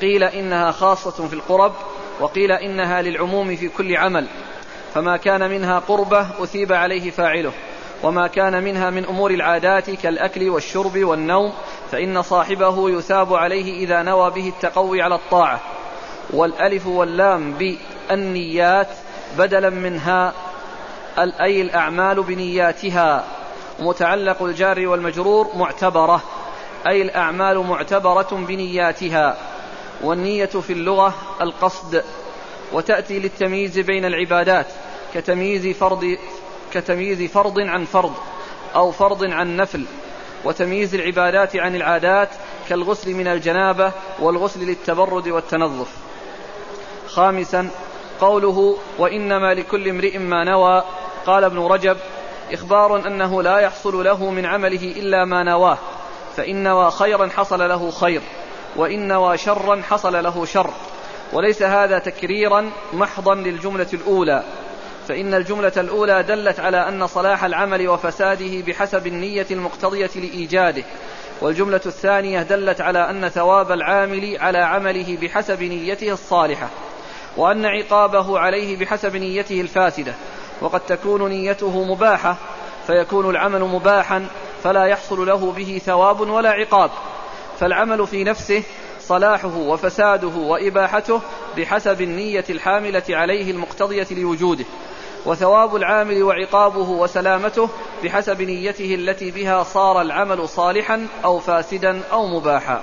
قيل إنها خاصة في القرب وقيل إنها للعموم في كل عمل فما كان منها قربة أثيب عليه فاعله. وما كان منها من أمور العادات كالأكل والشرب والنوم فإن صاحبه يثاب عليه إذا نوى به التقوي على الطاعة. والألف واللام بالنيات بدلا منها أي الأعمال بنياتها. متعلق الجار والمجرور معتبرة أي الأعمال معتبرة بنياتها. والنية في اللغة القصد وتأتي للتمييز بين العبادات كتمييز فرض كتمييز فرض عن فرض أو فرض عن نفل وتمييز العبادات عن العادات كالغسل من الجنابة والغسل للتبرد والتنظف. خامسا قوله وإنما لكل امرئ ما نوى. قال ابن رجب إخبار أنه لا يحصل له من عمله إلا ما نواه فإن نوى خيرا حصل له خير وإن نوى شرا حصل له شر. وليس هذا تكريرا محضا للجملة الأولى. فإن الجملة الأولى دلت على أن صلاح العمل وفساده بحسب النية المقتضية لإيجاده والجملة الثانية دلت على أن ثواب العامل على عمله بحسب نيته الصالحة وأن عقابه عليه بحسب نيته الفاسدة وقد تكون نيته مباحة فيكون العمل مباحا فلا يحصل له به ثواب ولا عقاب فالعمل في نفسه صلاحه وفساده وإباحته بحسب النية الحاملة عليه المقتضية لوجوده. وثواب العامل وعقابه وسلامته بحسب نيته التي بها صار العمل صالحا أو فاسدا أو مباحا.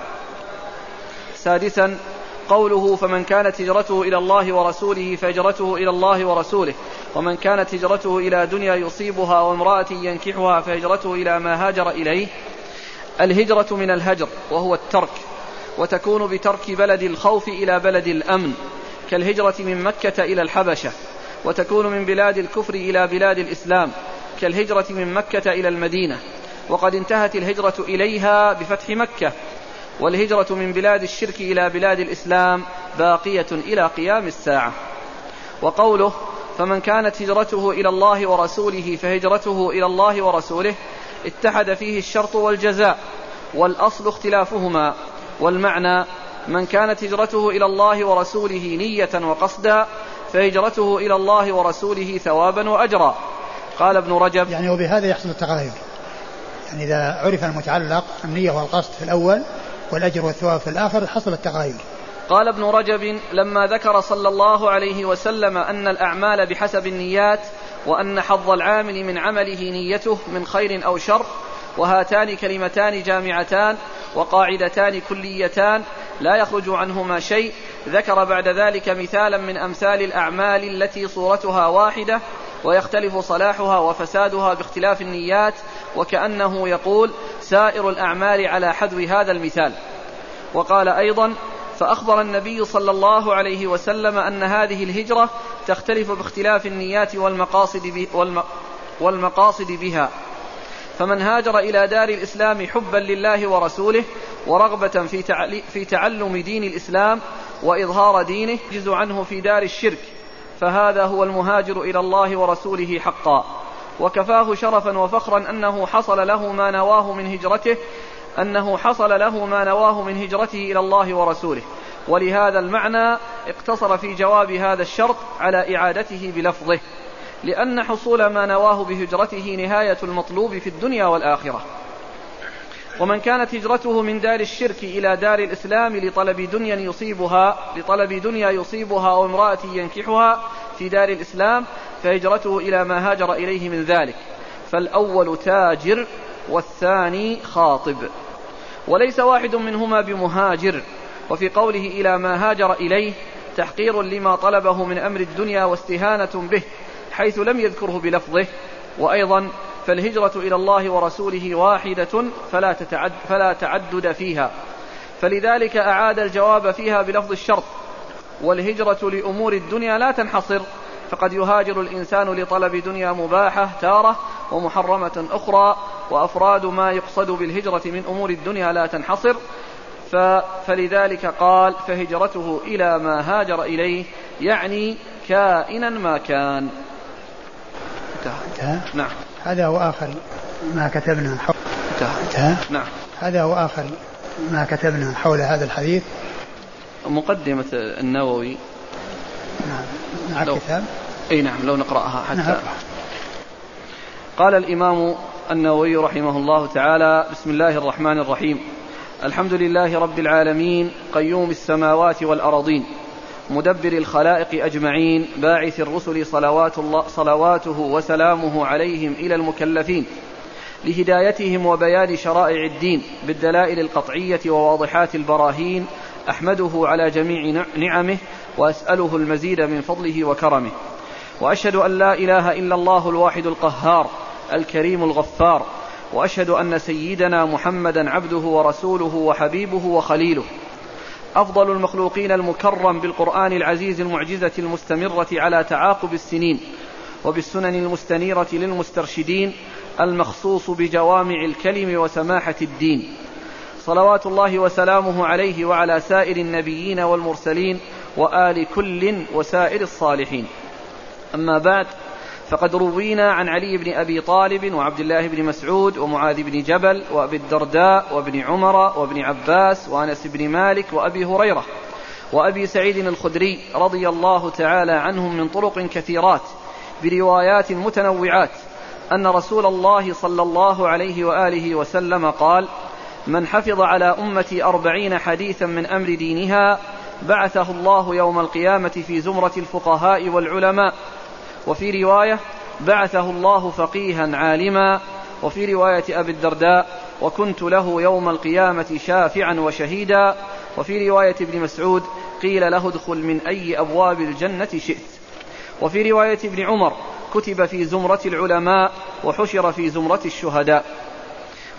سادسا قوله فمن كانت هجرته إلى الله ورسوله فهجرته إلى الله ورسوله ومن كانت هجرته إلى دنيا يصيبها وامرأة ينكحها فهجرته إلى ما هاجر إليه. الهجرة من الهجر وهو الترك وتكون بترك بلد الخوف إلى بلد الأمن كالهجرة من مكة إلى الحبشة. وتكون من بلاد الكفر إلى بلاد الإسلام كالهجرة من مكة إلى المدينة. وقد انتهت الهجرة إليها بفتح مكة. والهجرة من بلاد الشرك إلى بلاد الإسلام باقية إلى قيام الساعة. وقوله فمن كانت هجرته إلى الله ورسوله فهجرته إلى الله ورسوله اتحد فيه الشرط والجزاء والأصل اختلافهما. والمعنى من كانت هجرته إلى الله ورسوله نية وقصدا فهجرته إلى الله ورسوله ثوابا وأجرا. قال ابن رجب يعني وبهذا يحصل التغاير يعني إذا عرف المتعلق النية والقصد في الأول والأجر والثواب في الآخر حصل التغاير قال ابن رجب لما ذكر صلى الله عليه وسلم أن الأعمال بحسب النيات وأن حظ العامل من عمله نيته من خير أو شر وهاتان كلمتان جامعتان وقاعدتان كليتان لا يخرج عنهما شيء ذكر بعد ذلك مثالا من أمثال الأعمال التي صورتها واحدة ويختلف صلاحها وفسادها باختلاف النيات وكأنه يقول سائر الأعمال على حذو هذا المثال. وقال أيضا فأخبر النبي صلى الله عليه وسلم أن هذه الهجرة تختلف باختلاف النيات والمقاصد والمقاصد بها. فمن هاجر إلى دار الإسلام حبا لله ورسوله ورغبة في, في تعلم دين الإسلام وإظهار دينه يجز عنه في دار الشرك فهذا هو المهاجر إلى الله ورسوله حقا. وكفاه شرفا وفخرا أنه حصل له ما نواه من هجرته أنه حصل له ما نواه من هجرته إلى الله ورسوله. ولهذا المعنى اقتصر في جواب هذا الشرط على إعادته بلفظه لأن حصول ما نواه بهجرته نهاية المطلوب في الدنيا والآخرة. ومن كانت هجرته من دار الشرك إلى دار الإسلام لطلب دنيا يصيبها لطلب دنيا يصيبها أو امرأة ينكحها في دار الإسلام فهجرته إلى ما هاجر إليه من ذلك. فالأول تاجر والثاني خاطب. وليس واحد منهما بمهاجر. وفي قوله إلى ما هاجر إليه تحقير لما طلبه من أمر الدنيا واستهانة به حيث لم يذكره بلفظه. وأيضا فالهجرة إلى الله ورسوله واحدة فلا, تتعد فلا تعدد فيها. فلذلك أعاد الجواب فيها بلفظ الشرط. والهجرة لأمور الدنيا لا تنحصر. فقد يهاجر الإنسان لطلب دنيا مباحة تارة ومحرمة أخرى. وأفراد ما يقصد بالهجرة من أمور الدنيا لا تنحصر. فلذلك قال فهجرته إلى ما هاجر إليه يعني كائنا ما كان. انتهى. نعم. هذا هو آخر ما كتبنا حول انتهى نعم. هذا هو آخر ما كتبنا حول هذا الحديث. مقدمة النووي. نعم. مع الكتاب إي نعم لو نقرأها حتى. نعم. قال الإمام النووي رحمه الله تعالى بسم الله الرحمن الرحيم. الحمد لله رب العالمين قيوم السماوات والأرضين مدبر الخلائق أجمعين باعث الرسل صلوات الله صلواته وسلامه عليهم إلى المكلفين لهدايتهم وبيان شرائع الدين بالدلائل القطعية وواضحات البراهين أحمده على جميع نعمه وأسأله المزيد من فضله وكرمه وأشهد أن لا إله إلا الله الواحد القهار الكريم الغفار وأشهد أن سيدنا محمدا عبده ورسوله وحبيبه وخليله أفضل المخلوقين المكرم بالقرآن العزيز المعجزة المستمرة على تعاقب السنين وبالسنن المستنيرة للمسترشدين المخصوص بجوامع الكلم وسماحة الدين. صلوات الله وسلامه عليه وعلى سائر النبيين والمرسلين وآل كل وسائر الصالحين. أما بعد فقد روينا عن علي بن أبي طالب وعبد الله بن مسعود ومعاذ بن جبل وأبي الدرداء وابن عمر وابن عباس وأنس بن مالك وأبي هريرة وأبي سعيد الخدري رضي الله تعالى عنهم من طرق كثيرات بروايات متنوعات أن رسول الله صلى الله عليه وآله وسلم قال من حفظ على أمتي أربعين حديثا من أمر دينها بعثه الله يوم القيامة في زمرة الفقهاء والعلماء وفي رواية بعثه الله فقيها عالما وفي رواية أبي الدرداء وكنت له يوم القيامة شافعا وشهيدا وفي رواية ابن مسعود قيل له ادخل من أي أبواب الجنة شئت. وفي رواية ابن عمر كتب في زمرة العلماء وحشر في زمرة الشهداء.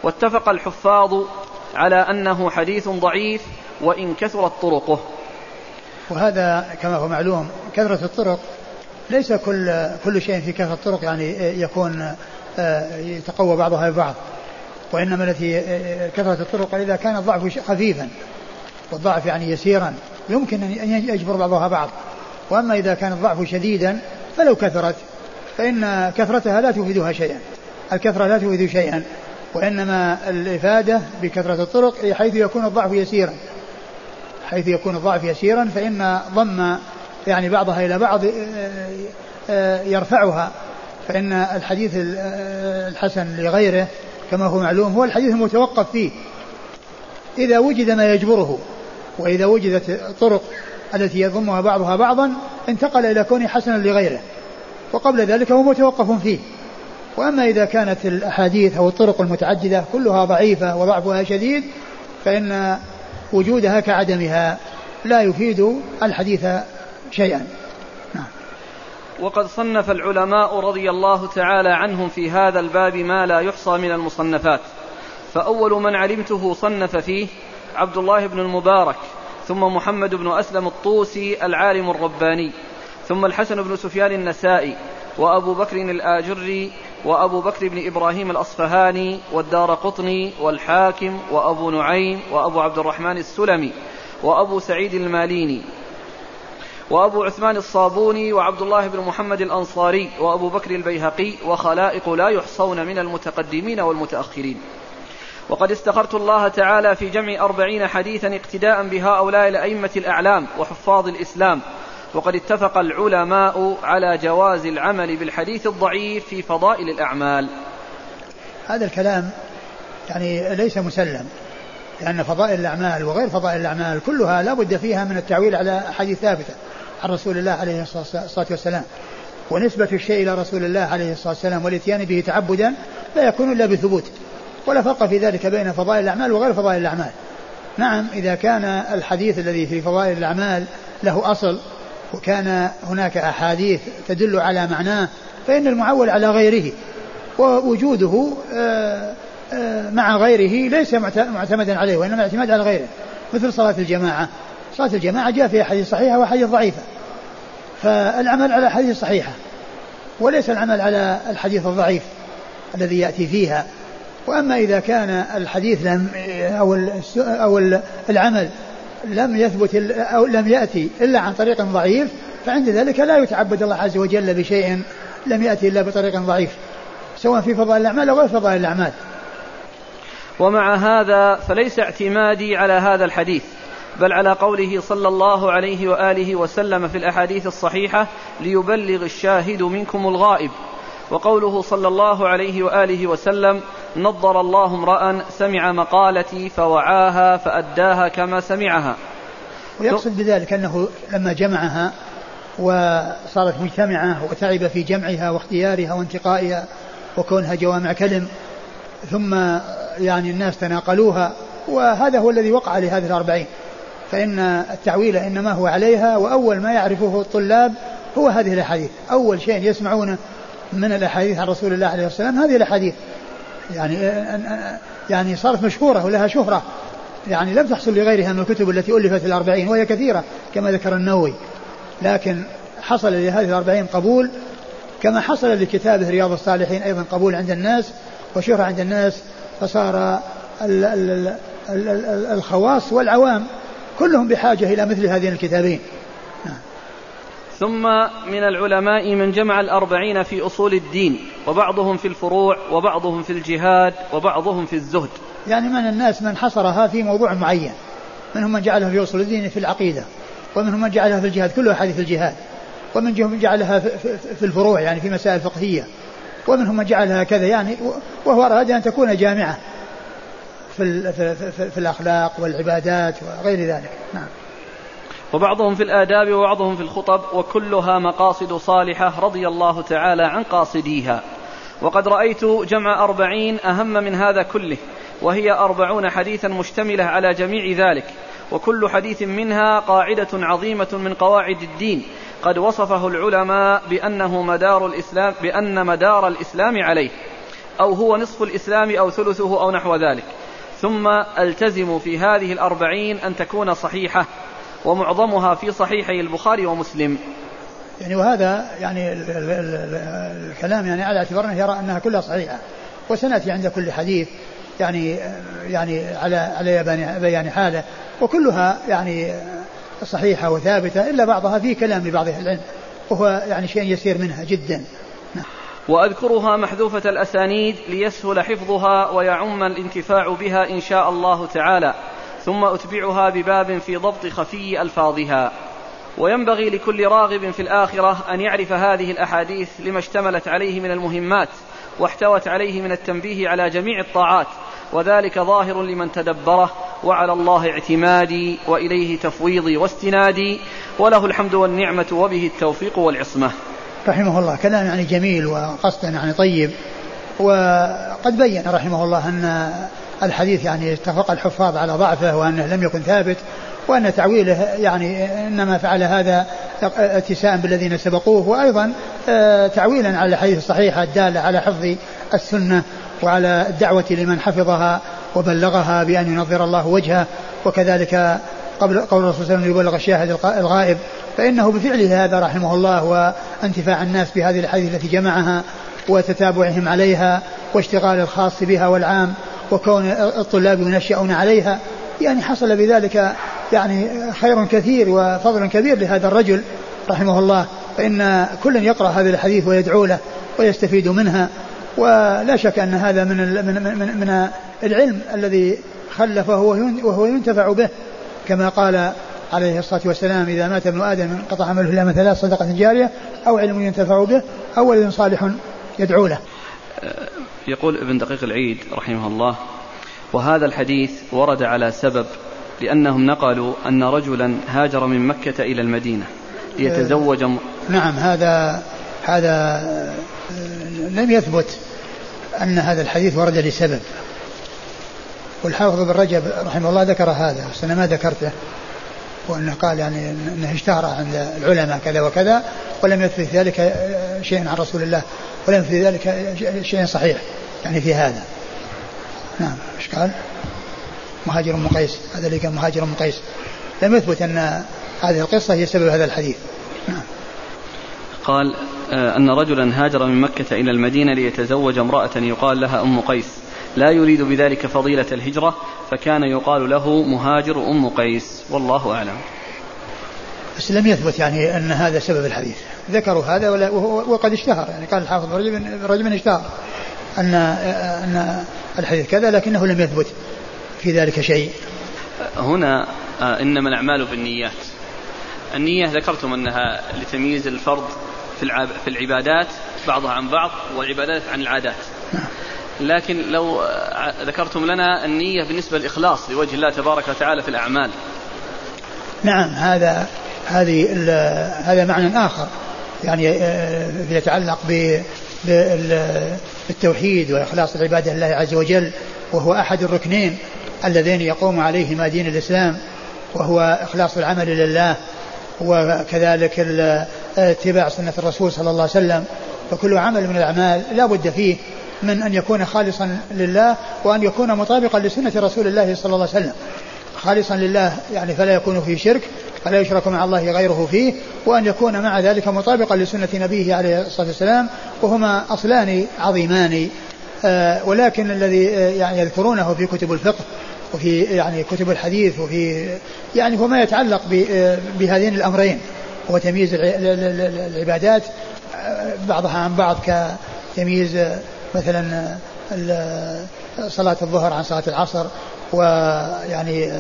واتفق الحفاظ على أنه حديث ضعيف وإن كثرت طرقه. وهذا كما هو معلوم كثرة الطرق ليس كل كل شيء في كثرة الطرق يعني يكون آه، يتقوى بعضها ببعض. وإنما التي آه، كثرة الطرق إذا كان الضعف خفيفا والضعف يعني يسيرا يمكن أن يجبر بعضها بعض. وأما إذا كان الضعف شديدا فلو كثرت فإن كثرتها لا تفيدها شيئا. الكثرة لا تفيد شيئا وإنما الإفادة بكثرة الطرق حيث يكون الضعف يسيرا. حيث يكون الضعف يسيرا فإن ضم يعني بعضها إلى بعض آه، آه، يرفعها. فإن الحديث آه، الحسن لغيره كما هو معلوم هو الحديث المتوقف فيه. إذا وجد ما يجبره وإذا وجدت الطرق التي يضمها بعضها بعضا انتقل إلى كونه حسنا لغيره. وقبل ذلك هو متوقف فيه. وأما إذا كانت الأحاديث أو الطرق المتعددة كلها ضعيفة وضعفها شديد فإن وجودها كعدمها لا يفيد الحديث شيئا نعم. وقد صنف العلماء رضي الله تعالى عنهم في هذا الباب ما لا يحصى من المصنفات فأول من علمته صنف فيه عبد الله بن المبارك ثم محمد بن أسلم الطوسي العالم الرباني ثم الحسن بن سفيان النسائي وأبو بكر الآجري وأبو بكر بن إبراهيم الأصفهاني والدار قطني والحاكم وأبو نعيم وأبو عبد الرحمن السلمي وأبو سعيد الماليني وأبو عثمان الصابوني وعبد الله بن محمد الأنصاري وأبو بكر البيهقي وخلائق لا يحصون من المتقدمين والمتأخرين. وقد استخرت الله تعالى في جمع أربعين حديثا اقتداء بهؤلاء الأئمة الأعلام وحفاظ الإسلام. وقد اتفق العلماء على جواز العمل بالحديث الضعيف في فضائل الأعمال. هذا الكلام يعني ليس مسلم لأن فضائل الأعمال وغير فضائل الأعمال كلها لا بد فيها من التعويل على أحاديث ثابتة. عن رسول الله عليه الصلاة والسلام. ونسبة الشيء إلى رسول الله عليه الصلاة والسلام والإتيان به تعبدا لا يكون إلا بثبوت. ولا فرق في ذلك بين فضائل الأعمال وغير فضائل الأعمال. نعم إذا كان الحديث الذي في فضائل الأعمال له أصل وكان هناك أحاديث تدل على معناه فإن المعول على غيره. ووجوده آه، آه، مع غيره ليس معتمدا عليه وإنما اعتماد على غيره. مثل صلاة الجماعة. صلاة الجماعة جاء فيها حديث صحيحة وحديث ضعيفة. فالعمل على الحديث الصحيحة وليس العمل على الحديث الضعيف الذي يأتي فيها. وأما إذا كان الحديث لم أو أو العمل لم يثبت أو لم يأتي إلا عن طريق ضعيف فعند ذلك لا يتعبد الله عز وجل بشيء لم يأتي إلا بطريق ضعيف سواء في فضائل الأعمال أو غير فضائل الأعمال. ومع هذا فليس اعتمادي على هذا الحديث. بل على قوله صلى الله عليه وآله وسلم في الأحاديث الصحيحة ليبلغ الشاهد منكم الغائب. وقوله صلى الله عليه وآله وسلم نضر الله امرأ سمع مقالتي فوعاها فأداها كما سمعها. ويقصد بذلك أنه لما جمعها وصارت مجتمعة وتعب في جمعها واختيارها وانتقائها وكونها جوامع كلم ثم يعني الناس تناقلوها وهذا هو الذي وقع لهذه الأربعين. فإن التعويل إنما هو عليها وأول ما يعرفه الطلاب هو هذه الأحاديث. أول شيء يسمعونه من الأحاديث عن رسول الله عليه السلام هذه الأحاديث. يعني يعني صارت مشهورة ولها شهرة. يعني لم تحصل لغيرها من الكتب التي ألفت في الأربعين وهي كثيرة كما ذكر النووي. لكن حصل لهذه الأربعين قبول كما حصل لكتابه رياض الصالحين أيضا قبول عند الناس وشهرة عند الناس فصار الخواص والعوام. كلهم بحاجة إلى مثل هذين الكتابين. ثم من العلماء من جمع الأربعين في أصول الدين وبعضهم في الفروع وبعضهم في الجهاد وبعضهم في الزهد. يعني من الناس من حصرها في موضوع معين. منهم من جعلها في أصول الدين في العقيدة ومنهم من جعلها في الجهاد كلها حديث الجهاد. ومنهم من جعلها في الفروع يعني في مسائل فقهية. ومنهم من جعلها كذا يعني وهو أراد أن تكون جامعة. في, في, في, في الأخلاق والعبادات وغير ذلك. نعم. وبعضهم في الآداب وبعضهم في الخطب وكلها مقاصد صالحة رضي الله تعالى عن قاصديها. وقد رأيت جمع أربعين أهم من هذا كله وهي أربعون حديثا مشتملة على جميع ذلك. وكل حديث منها قاعدة عظيمة من قواعد الدين. قد وصفه العلماء بأنه مدار الإسلام بأن مدار الإسلام عليه أو هو نصف الإسلام أو ثلثه أو نحو ذلك. ثم ألتزم في هذه الأربعين أن تكون صحيحة ومعظمها في صحيحي البخاري ومسلم. يعني وهذا يعني الكلام يعني على اعتبار أنه يرى أنها كلها صحيحة. وسنأتي عند كل حديث يعني يعني على على بيان حاله. وكلها يعني صحيحة وثابتة إلا بعضها فيه كلام لبعض أهل العلم وهو يعني شيء يسير منها جدا. وأذكرها محذوفة الأسانيد ليسهل حفظها ويعم الانتفاع بها إن شاء الله تعالى ثم أتبعها بباب في ضبط خفي ألفاظها. وينبغي لكل راغب في الآخرة أن يعرف هذه الأحاديث لما اشتملت عليه من المهمات واحتوت عليه من التنبيه على جميع الطاعات وذلك ظاهر لمن تدبره وعلى الله اعتمادي وإليه تفويضي واستنادي وله الحمد والنعمة وبه التوفيق والعصمة. رحمه الله. كلام يعني جميل وقصد يعني طيب. وقد بين رحمه الله أن الحديث يعني اتفق الحفاظ على ضعفه وأنه لم يكن ثابت وأن تعويله يعني إنما فعل هذا اتساء بالذين سبقوه. وأيضا آه، تعويلا على الحديث الصحيحة الدالة على حفظ السنة وعلى الدعوة لمن حفظها وبلغها بأن ينظر الله وجهه. وكذلك قبل قول الرسول صلى الله عليه وسلم يبلغ الشاهد الغائب فإنه بفعله هذا رحمه الله وانتفاع الناس بهذه الحديث التي جمعها وتتابعهم عليها واشتغال الخاص بها والعام وكون الطلاب ينشأون عليها. يعني حصل بذلك يعني خير كثير وفضل كبير لهذا الرجل رحمه الله. فإن كل يقرأ هذا الحديث ويدعو له ويستفيد منها. ولا شك أن هذا من من من, من العلم الذي خلفه وهو ينتفع به. كما قال عليه الصلاة والسلام إذا مات ابن آدم انقطع عمله إلا من ثلاث صدقة جارية أو علم ينتفع به أو ولد صالح يدعو له. يقول ابن دقيق العيد رحمه الله وهذا الحديث ورد على سبب لأنهم نقلوا أن رجلا هاجر من مكة إلى المدينة ليتزوج م... نعم هذا هذا لم يثبت أن هذا الحديث ورد لسبب. والحافظ بن رجب رحمه الله ذكر هذا بس أنا ما ذكرته. وأنه قال يعني أنه اشتهر عند العلماء كذا وكذا ولم يثبت ذلك شيء عن رسول الله ولم يثبت ذلك شيء صحيح يعني في هذا. نعم إيش قال؟ مهاجر ام قيس هذا اللي كان مهاجر ام قيس. لم يثبت أن هذه القصة هي سبب هذا الحديث. نعم. قال آه، أن رجلا هاجر من مكة إلى المدينة ليتزوج امرأة يقال لها أم قيس. لا يريد بذلك فضيلة الهجرة فكان يقال له مهاجر أم قيس. والله أعلم. بس لم يثبت يعني أن هذا سبب الحديث. ذكروا هذا وقد اشتهر. يعني قال الحافظ رجل اشتهر أن أن الحديث كذا لكنه لم يثبت في ذلك شيء. هنا آه، إنما الأعمال بالنيات. النية ذكرتم أنها لتمييز الفرض في في العبادات بعضها عن بعض والعبادات عن العادات. لكن لو آه، ذكرتم لنا النية بالنسبة للإخلاص لوجه الله تبارك وتعالى في الأعمال. نعم هذا هذه هذا معنى آخر. يعني آه، يتعلق بالتوحيد وإخلاص العبادة لله عز وجل وهو أحد الركنين اللذين يقوم عليهما دين الإسلام وهو إخلاص العمل لله وكذلك اتباع سنة الرسول صلى الله عليه وسلم. فكل عمل من الأعمال لا بد فيه من أن يكون خالصا لله وأن يكون مطابقا لسنة رسول الله صلى الله عليه وسلم. خالصا لله يعني فلا يكون فيه شرك فلا يشرك مع الله غيره فيه وأن يكون مع ذلك مطابقا لسنة نبيه عليه الصلاة والسلام وهما أصلان عظيمان. آه ولكن الذي آه يعني يذكرونه في كتب الفقه وفي يعني كتب الحديث وفي يعني هو ما يتعلق آه، بهذين الأمرين هو تمييز العبادات بعضها عن بعض كتمييز مثلا صلاة الظهر عن صلاة العصر ويعني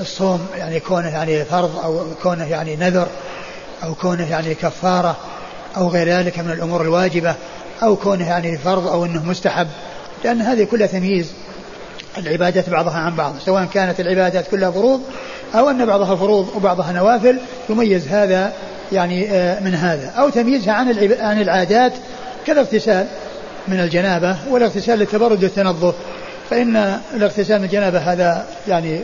الصوم يعني كونه يعني فرض أو كونه يعني نذر أو كونه يعني كفارة أو غير ذلك من الأمور الواجبة أو كونه يعني فرض أو أنه مستحب. لأن هذه كلها تمييز العبادات بعضها عن بعض. سواء كانت العبادات كلها فروض أو أن بعضها فروض وبعضها نوافل يميز هذا يعني آه، من هذا. أو تمييزها عن عن العادات كالاغتسال من الجنابة والاغتسال للتبرد والتنظف فإن الاغتسال من الجنابة هذا يعني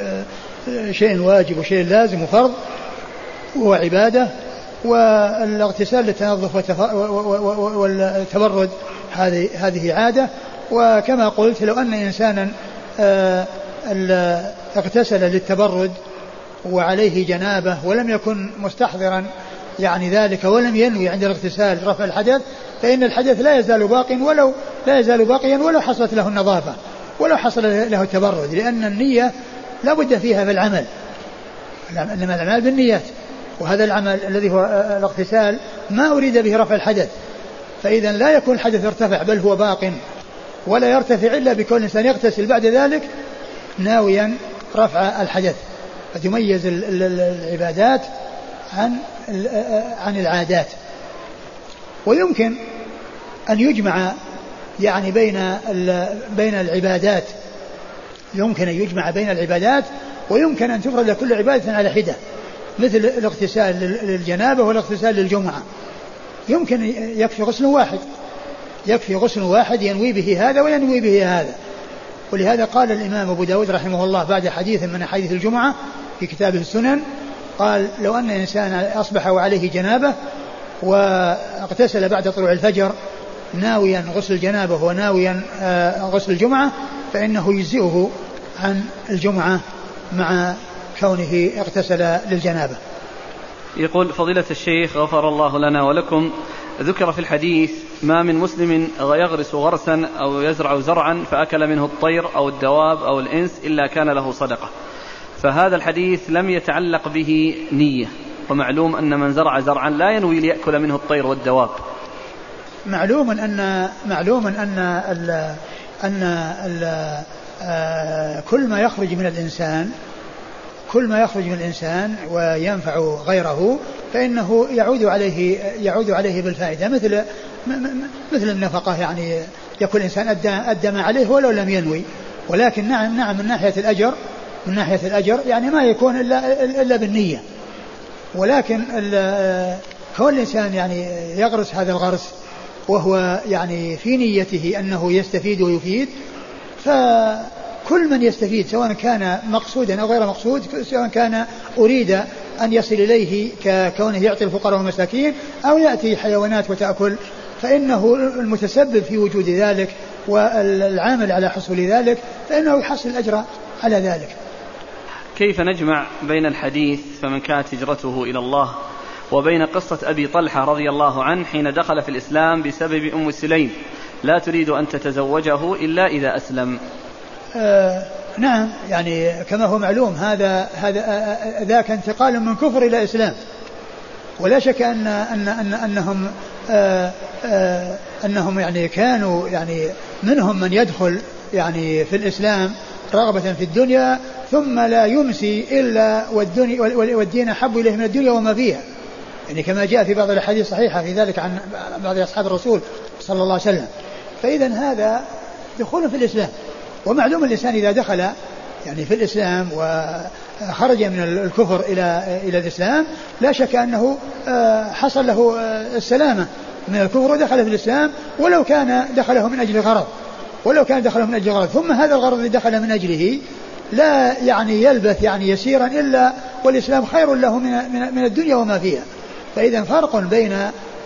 آه، آه، شيء واجب وشيء لازم وفرض وعبادة والاغتسال للتنظف والتبرد هذه هذه عادة. وكما قلت لو أن إنسانا آه، اغتسل للتبرد وعليه جنابة ولم يكن مستحضرا يعني ذلك ولم ينوي عند الاغتسال رفع الحدث فإن الحدث لا يزال باق ولو لا يزال باقيا ولو حصلت له النظافة. ولو حصل له التبرد لأن النية لا بد فيها في العمل. إنما الأعمال بالنيات. وهذا العمل الذي هو الاغتسال ما أريد به رفع الحدث. فإذا لا يكون الحدث ارتفع بل هو باق. ولا يرتفع إلا بكون الإنسان يغتسل. بعد ذلك ناويا رفع الحدث. فتميز العبادات عن عن العادات. ويمكن أن يجمع يعني بين بين العبادات. يمكن أن يجمع بين العبادات ويمكن أن تفرد كل عبادة على حدة مثل الاغتسال للجنابة والاغتسال للجمعة. يمكن يكفي غسل واحد يكفي غسل واحد ينوي به هذا وينوي به هذا. ولهذا قال الإمام أبو داود رحمه الله بعد حديث من أحاديث الجمعة في كتابه السنن قال لو أن إنسان أصبح وعليه جنابة واغتسل بعد طلوع الفجر ناويا غسل الجنابة وناويا آه، غسل الجمعة فإنه يجزئه عن الجمعة مع كونه اغتسل للجنابة. يقول فضيلة الشيخ غفر الله لنا ولكم ذكر في الحديث ما من مسلم يغرس غرسا أو يزرع زرعا فأكل منه الطير أو الدواب أو الإنس إلا كان له صدقة. فهذا الحديث لم يتعلق به نية. ومعلوم أن من زرع زرعا لا ينوي ليأكل منه الطير والدواب. معلوم أن معلوم أن ال أن ال آه، كل ما يخرج من الإنسان كل ما يخرج من الإنسان وينفع غيره فإنه يعود عليه يعود عليه بالفائدة. مثل مثل النفقة يعني يكون الإنسان أدى, أدى ما عليه ولو لم ينوي. ولكن نعم نعم من ناحية الأجر من ناحية الأجر يعني ما يكون إلا إلا بالنية. ولكن كون الإنسان يعني يغرس هذا الغرس وهو يعني في نيته أنه يستفيد ويفيد فكل من يستفيد سواء كان مقصودا أو غير مقصود سواء كان أريد أن يصل إليه ككونه يعطي الفقراء والمساكين أو يأتي حيوانات وتأكل فإنه المتسبب في وجود ذلك والعامل على حصول ذلك فإنه يحصل الأجر على ذلك. كيف نجمع بين الحديث فمن كانت هجرته إلى الله وبين قصة أبي طلحة رضي الله عنه حين دخل في الإسلام بسبب أم سليم؟ لا تريد أن تتزوجه إلا إذا أسلم. آه نعم يعني كما هو معلوم هذا هذا آه، آه، ذاك انتقال من كفر إلى إسلام. ولا شك أن أن أن أنهم آه آه أنهم يعني كانوا يعني منهم من يدخل يعني في الإسلام رغبة في الدنيا ثم لا يمسي إلا والدنيا والدين أحب إليه من الدنيا وما فيها. يعني كما جاء في بعض الأحاديث الصحيحة في ذلك عن بعض أصحاب الرسول صلى الله عليه وسلم. فإذا هذا دخول في الإسلام. ومعلوم الإنسان إذا دخل يعني في الإسلام وخرج من الكفر إلى إلى الإسلام لا شك أنه آه، حصل له آه، السلامة من الكفر ودخل في الإسلام ولو كان دخله من أجل غرض ولو كان دخله من أجل غرض ثم هذا الغرض الذي دخل من أجله لا يعني يلبث يعني يسيرا إلا والإسلام خير له من من الدنيا وما فيها. فإذا فرق بين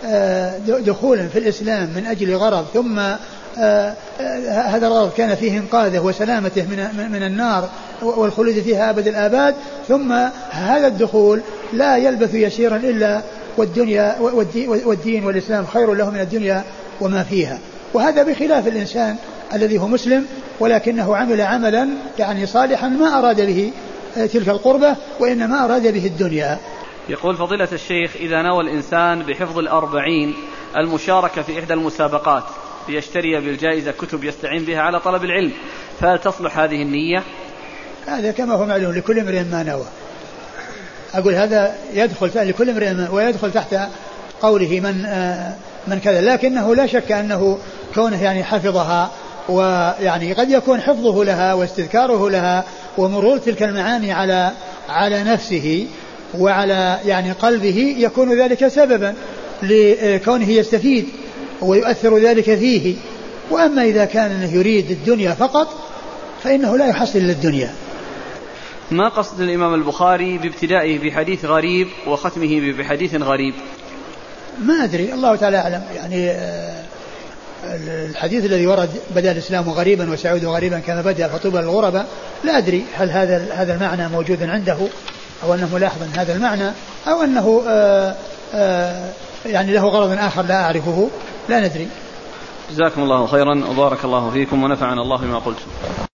آه، دخول في الإسلام من أجل غرض ثم آه، آه، هذا الغرض كان فيه إنقاذه وسلامته من من النار والخلود فيها أبد الآباد ثم هذا الدخول لا يلبث يسيرا إلا والدنيا والدين والإسلام خير له من الدنيا وما فيها. وهذا بخلاف الإنسان الذي هو مسلم ولكنه عمل عملا يعني صالحا ما أراد به تلك القربة وإنما أراد به الدنيا يقول فضيلة الشيخ إذا نوى الإنسان بحفظ الأربعين المشاركة في إحدى المسابقات ليشتري بالجائزة كتب يستعين بها على طلب العلم فهل تصلح هذه النية؟ هذا كما هو معلوم لكل امرئ ما نوى أقول هذا يدخل لكل امرئ ويدخل تحت قوله من آه من كذا لكنه لا شك أنه كونه يعني حفظها ويعني قد يكون حفظه لها واستذكاره لها ومرور تلك المعاني على على نفسه وعلى يعني قلبه يكون ذلك سببا لكونه يستفيد ويؤثر ذلك فيه وأما إذا كان يريد الدنيا فقط فإنه لا يحصل إلا الدنيا. ما قصد الإمام البخاري بابتدائه بحديث غريب وختمه بحديث غريب؟ ما أدري الله تعالى أعلم يعني آه، الحديث الذي ورد بدا الإسلام غريبا وسيعود غريبا كما بدأ فطوبى للغرباء لا أدري هل هذا هذا المعنى موجود عنده أو أنه ملاحظ هذا المعنى أو أنه آآ آه، آآ آه، يعني له غرض آخر لا أعرفه لا ندري. جزاكم الله خيرا وبارك الله فيكم ونفعنا الله بما قلتم.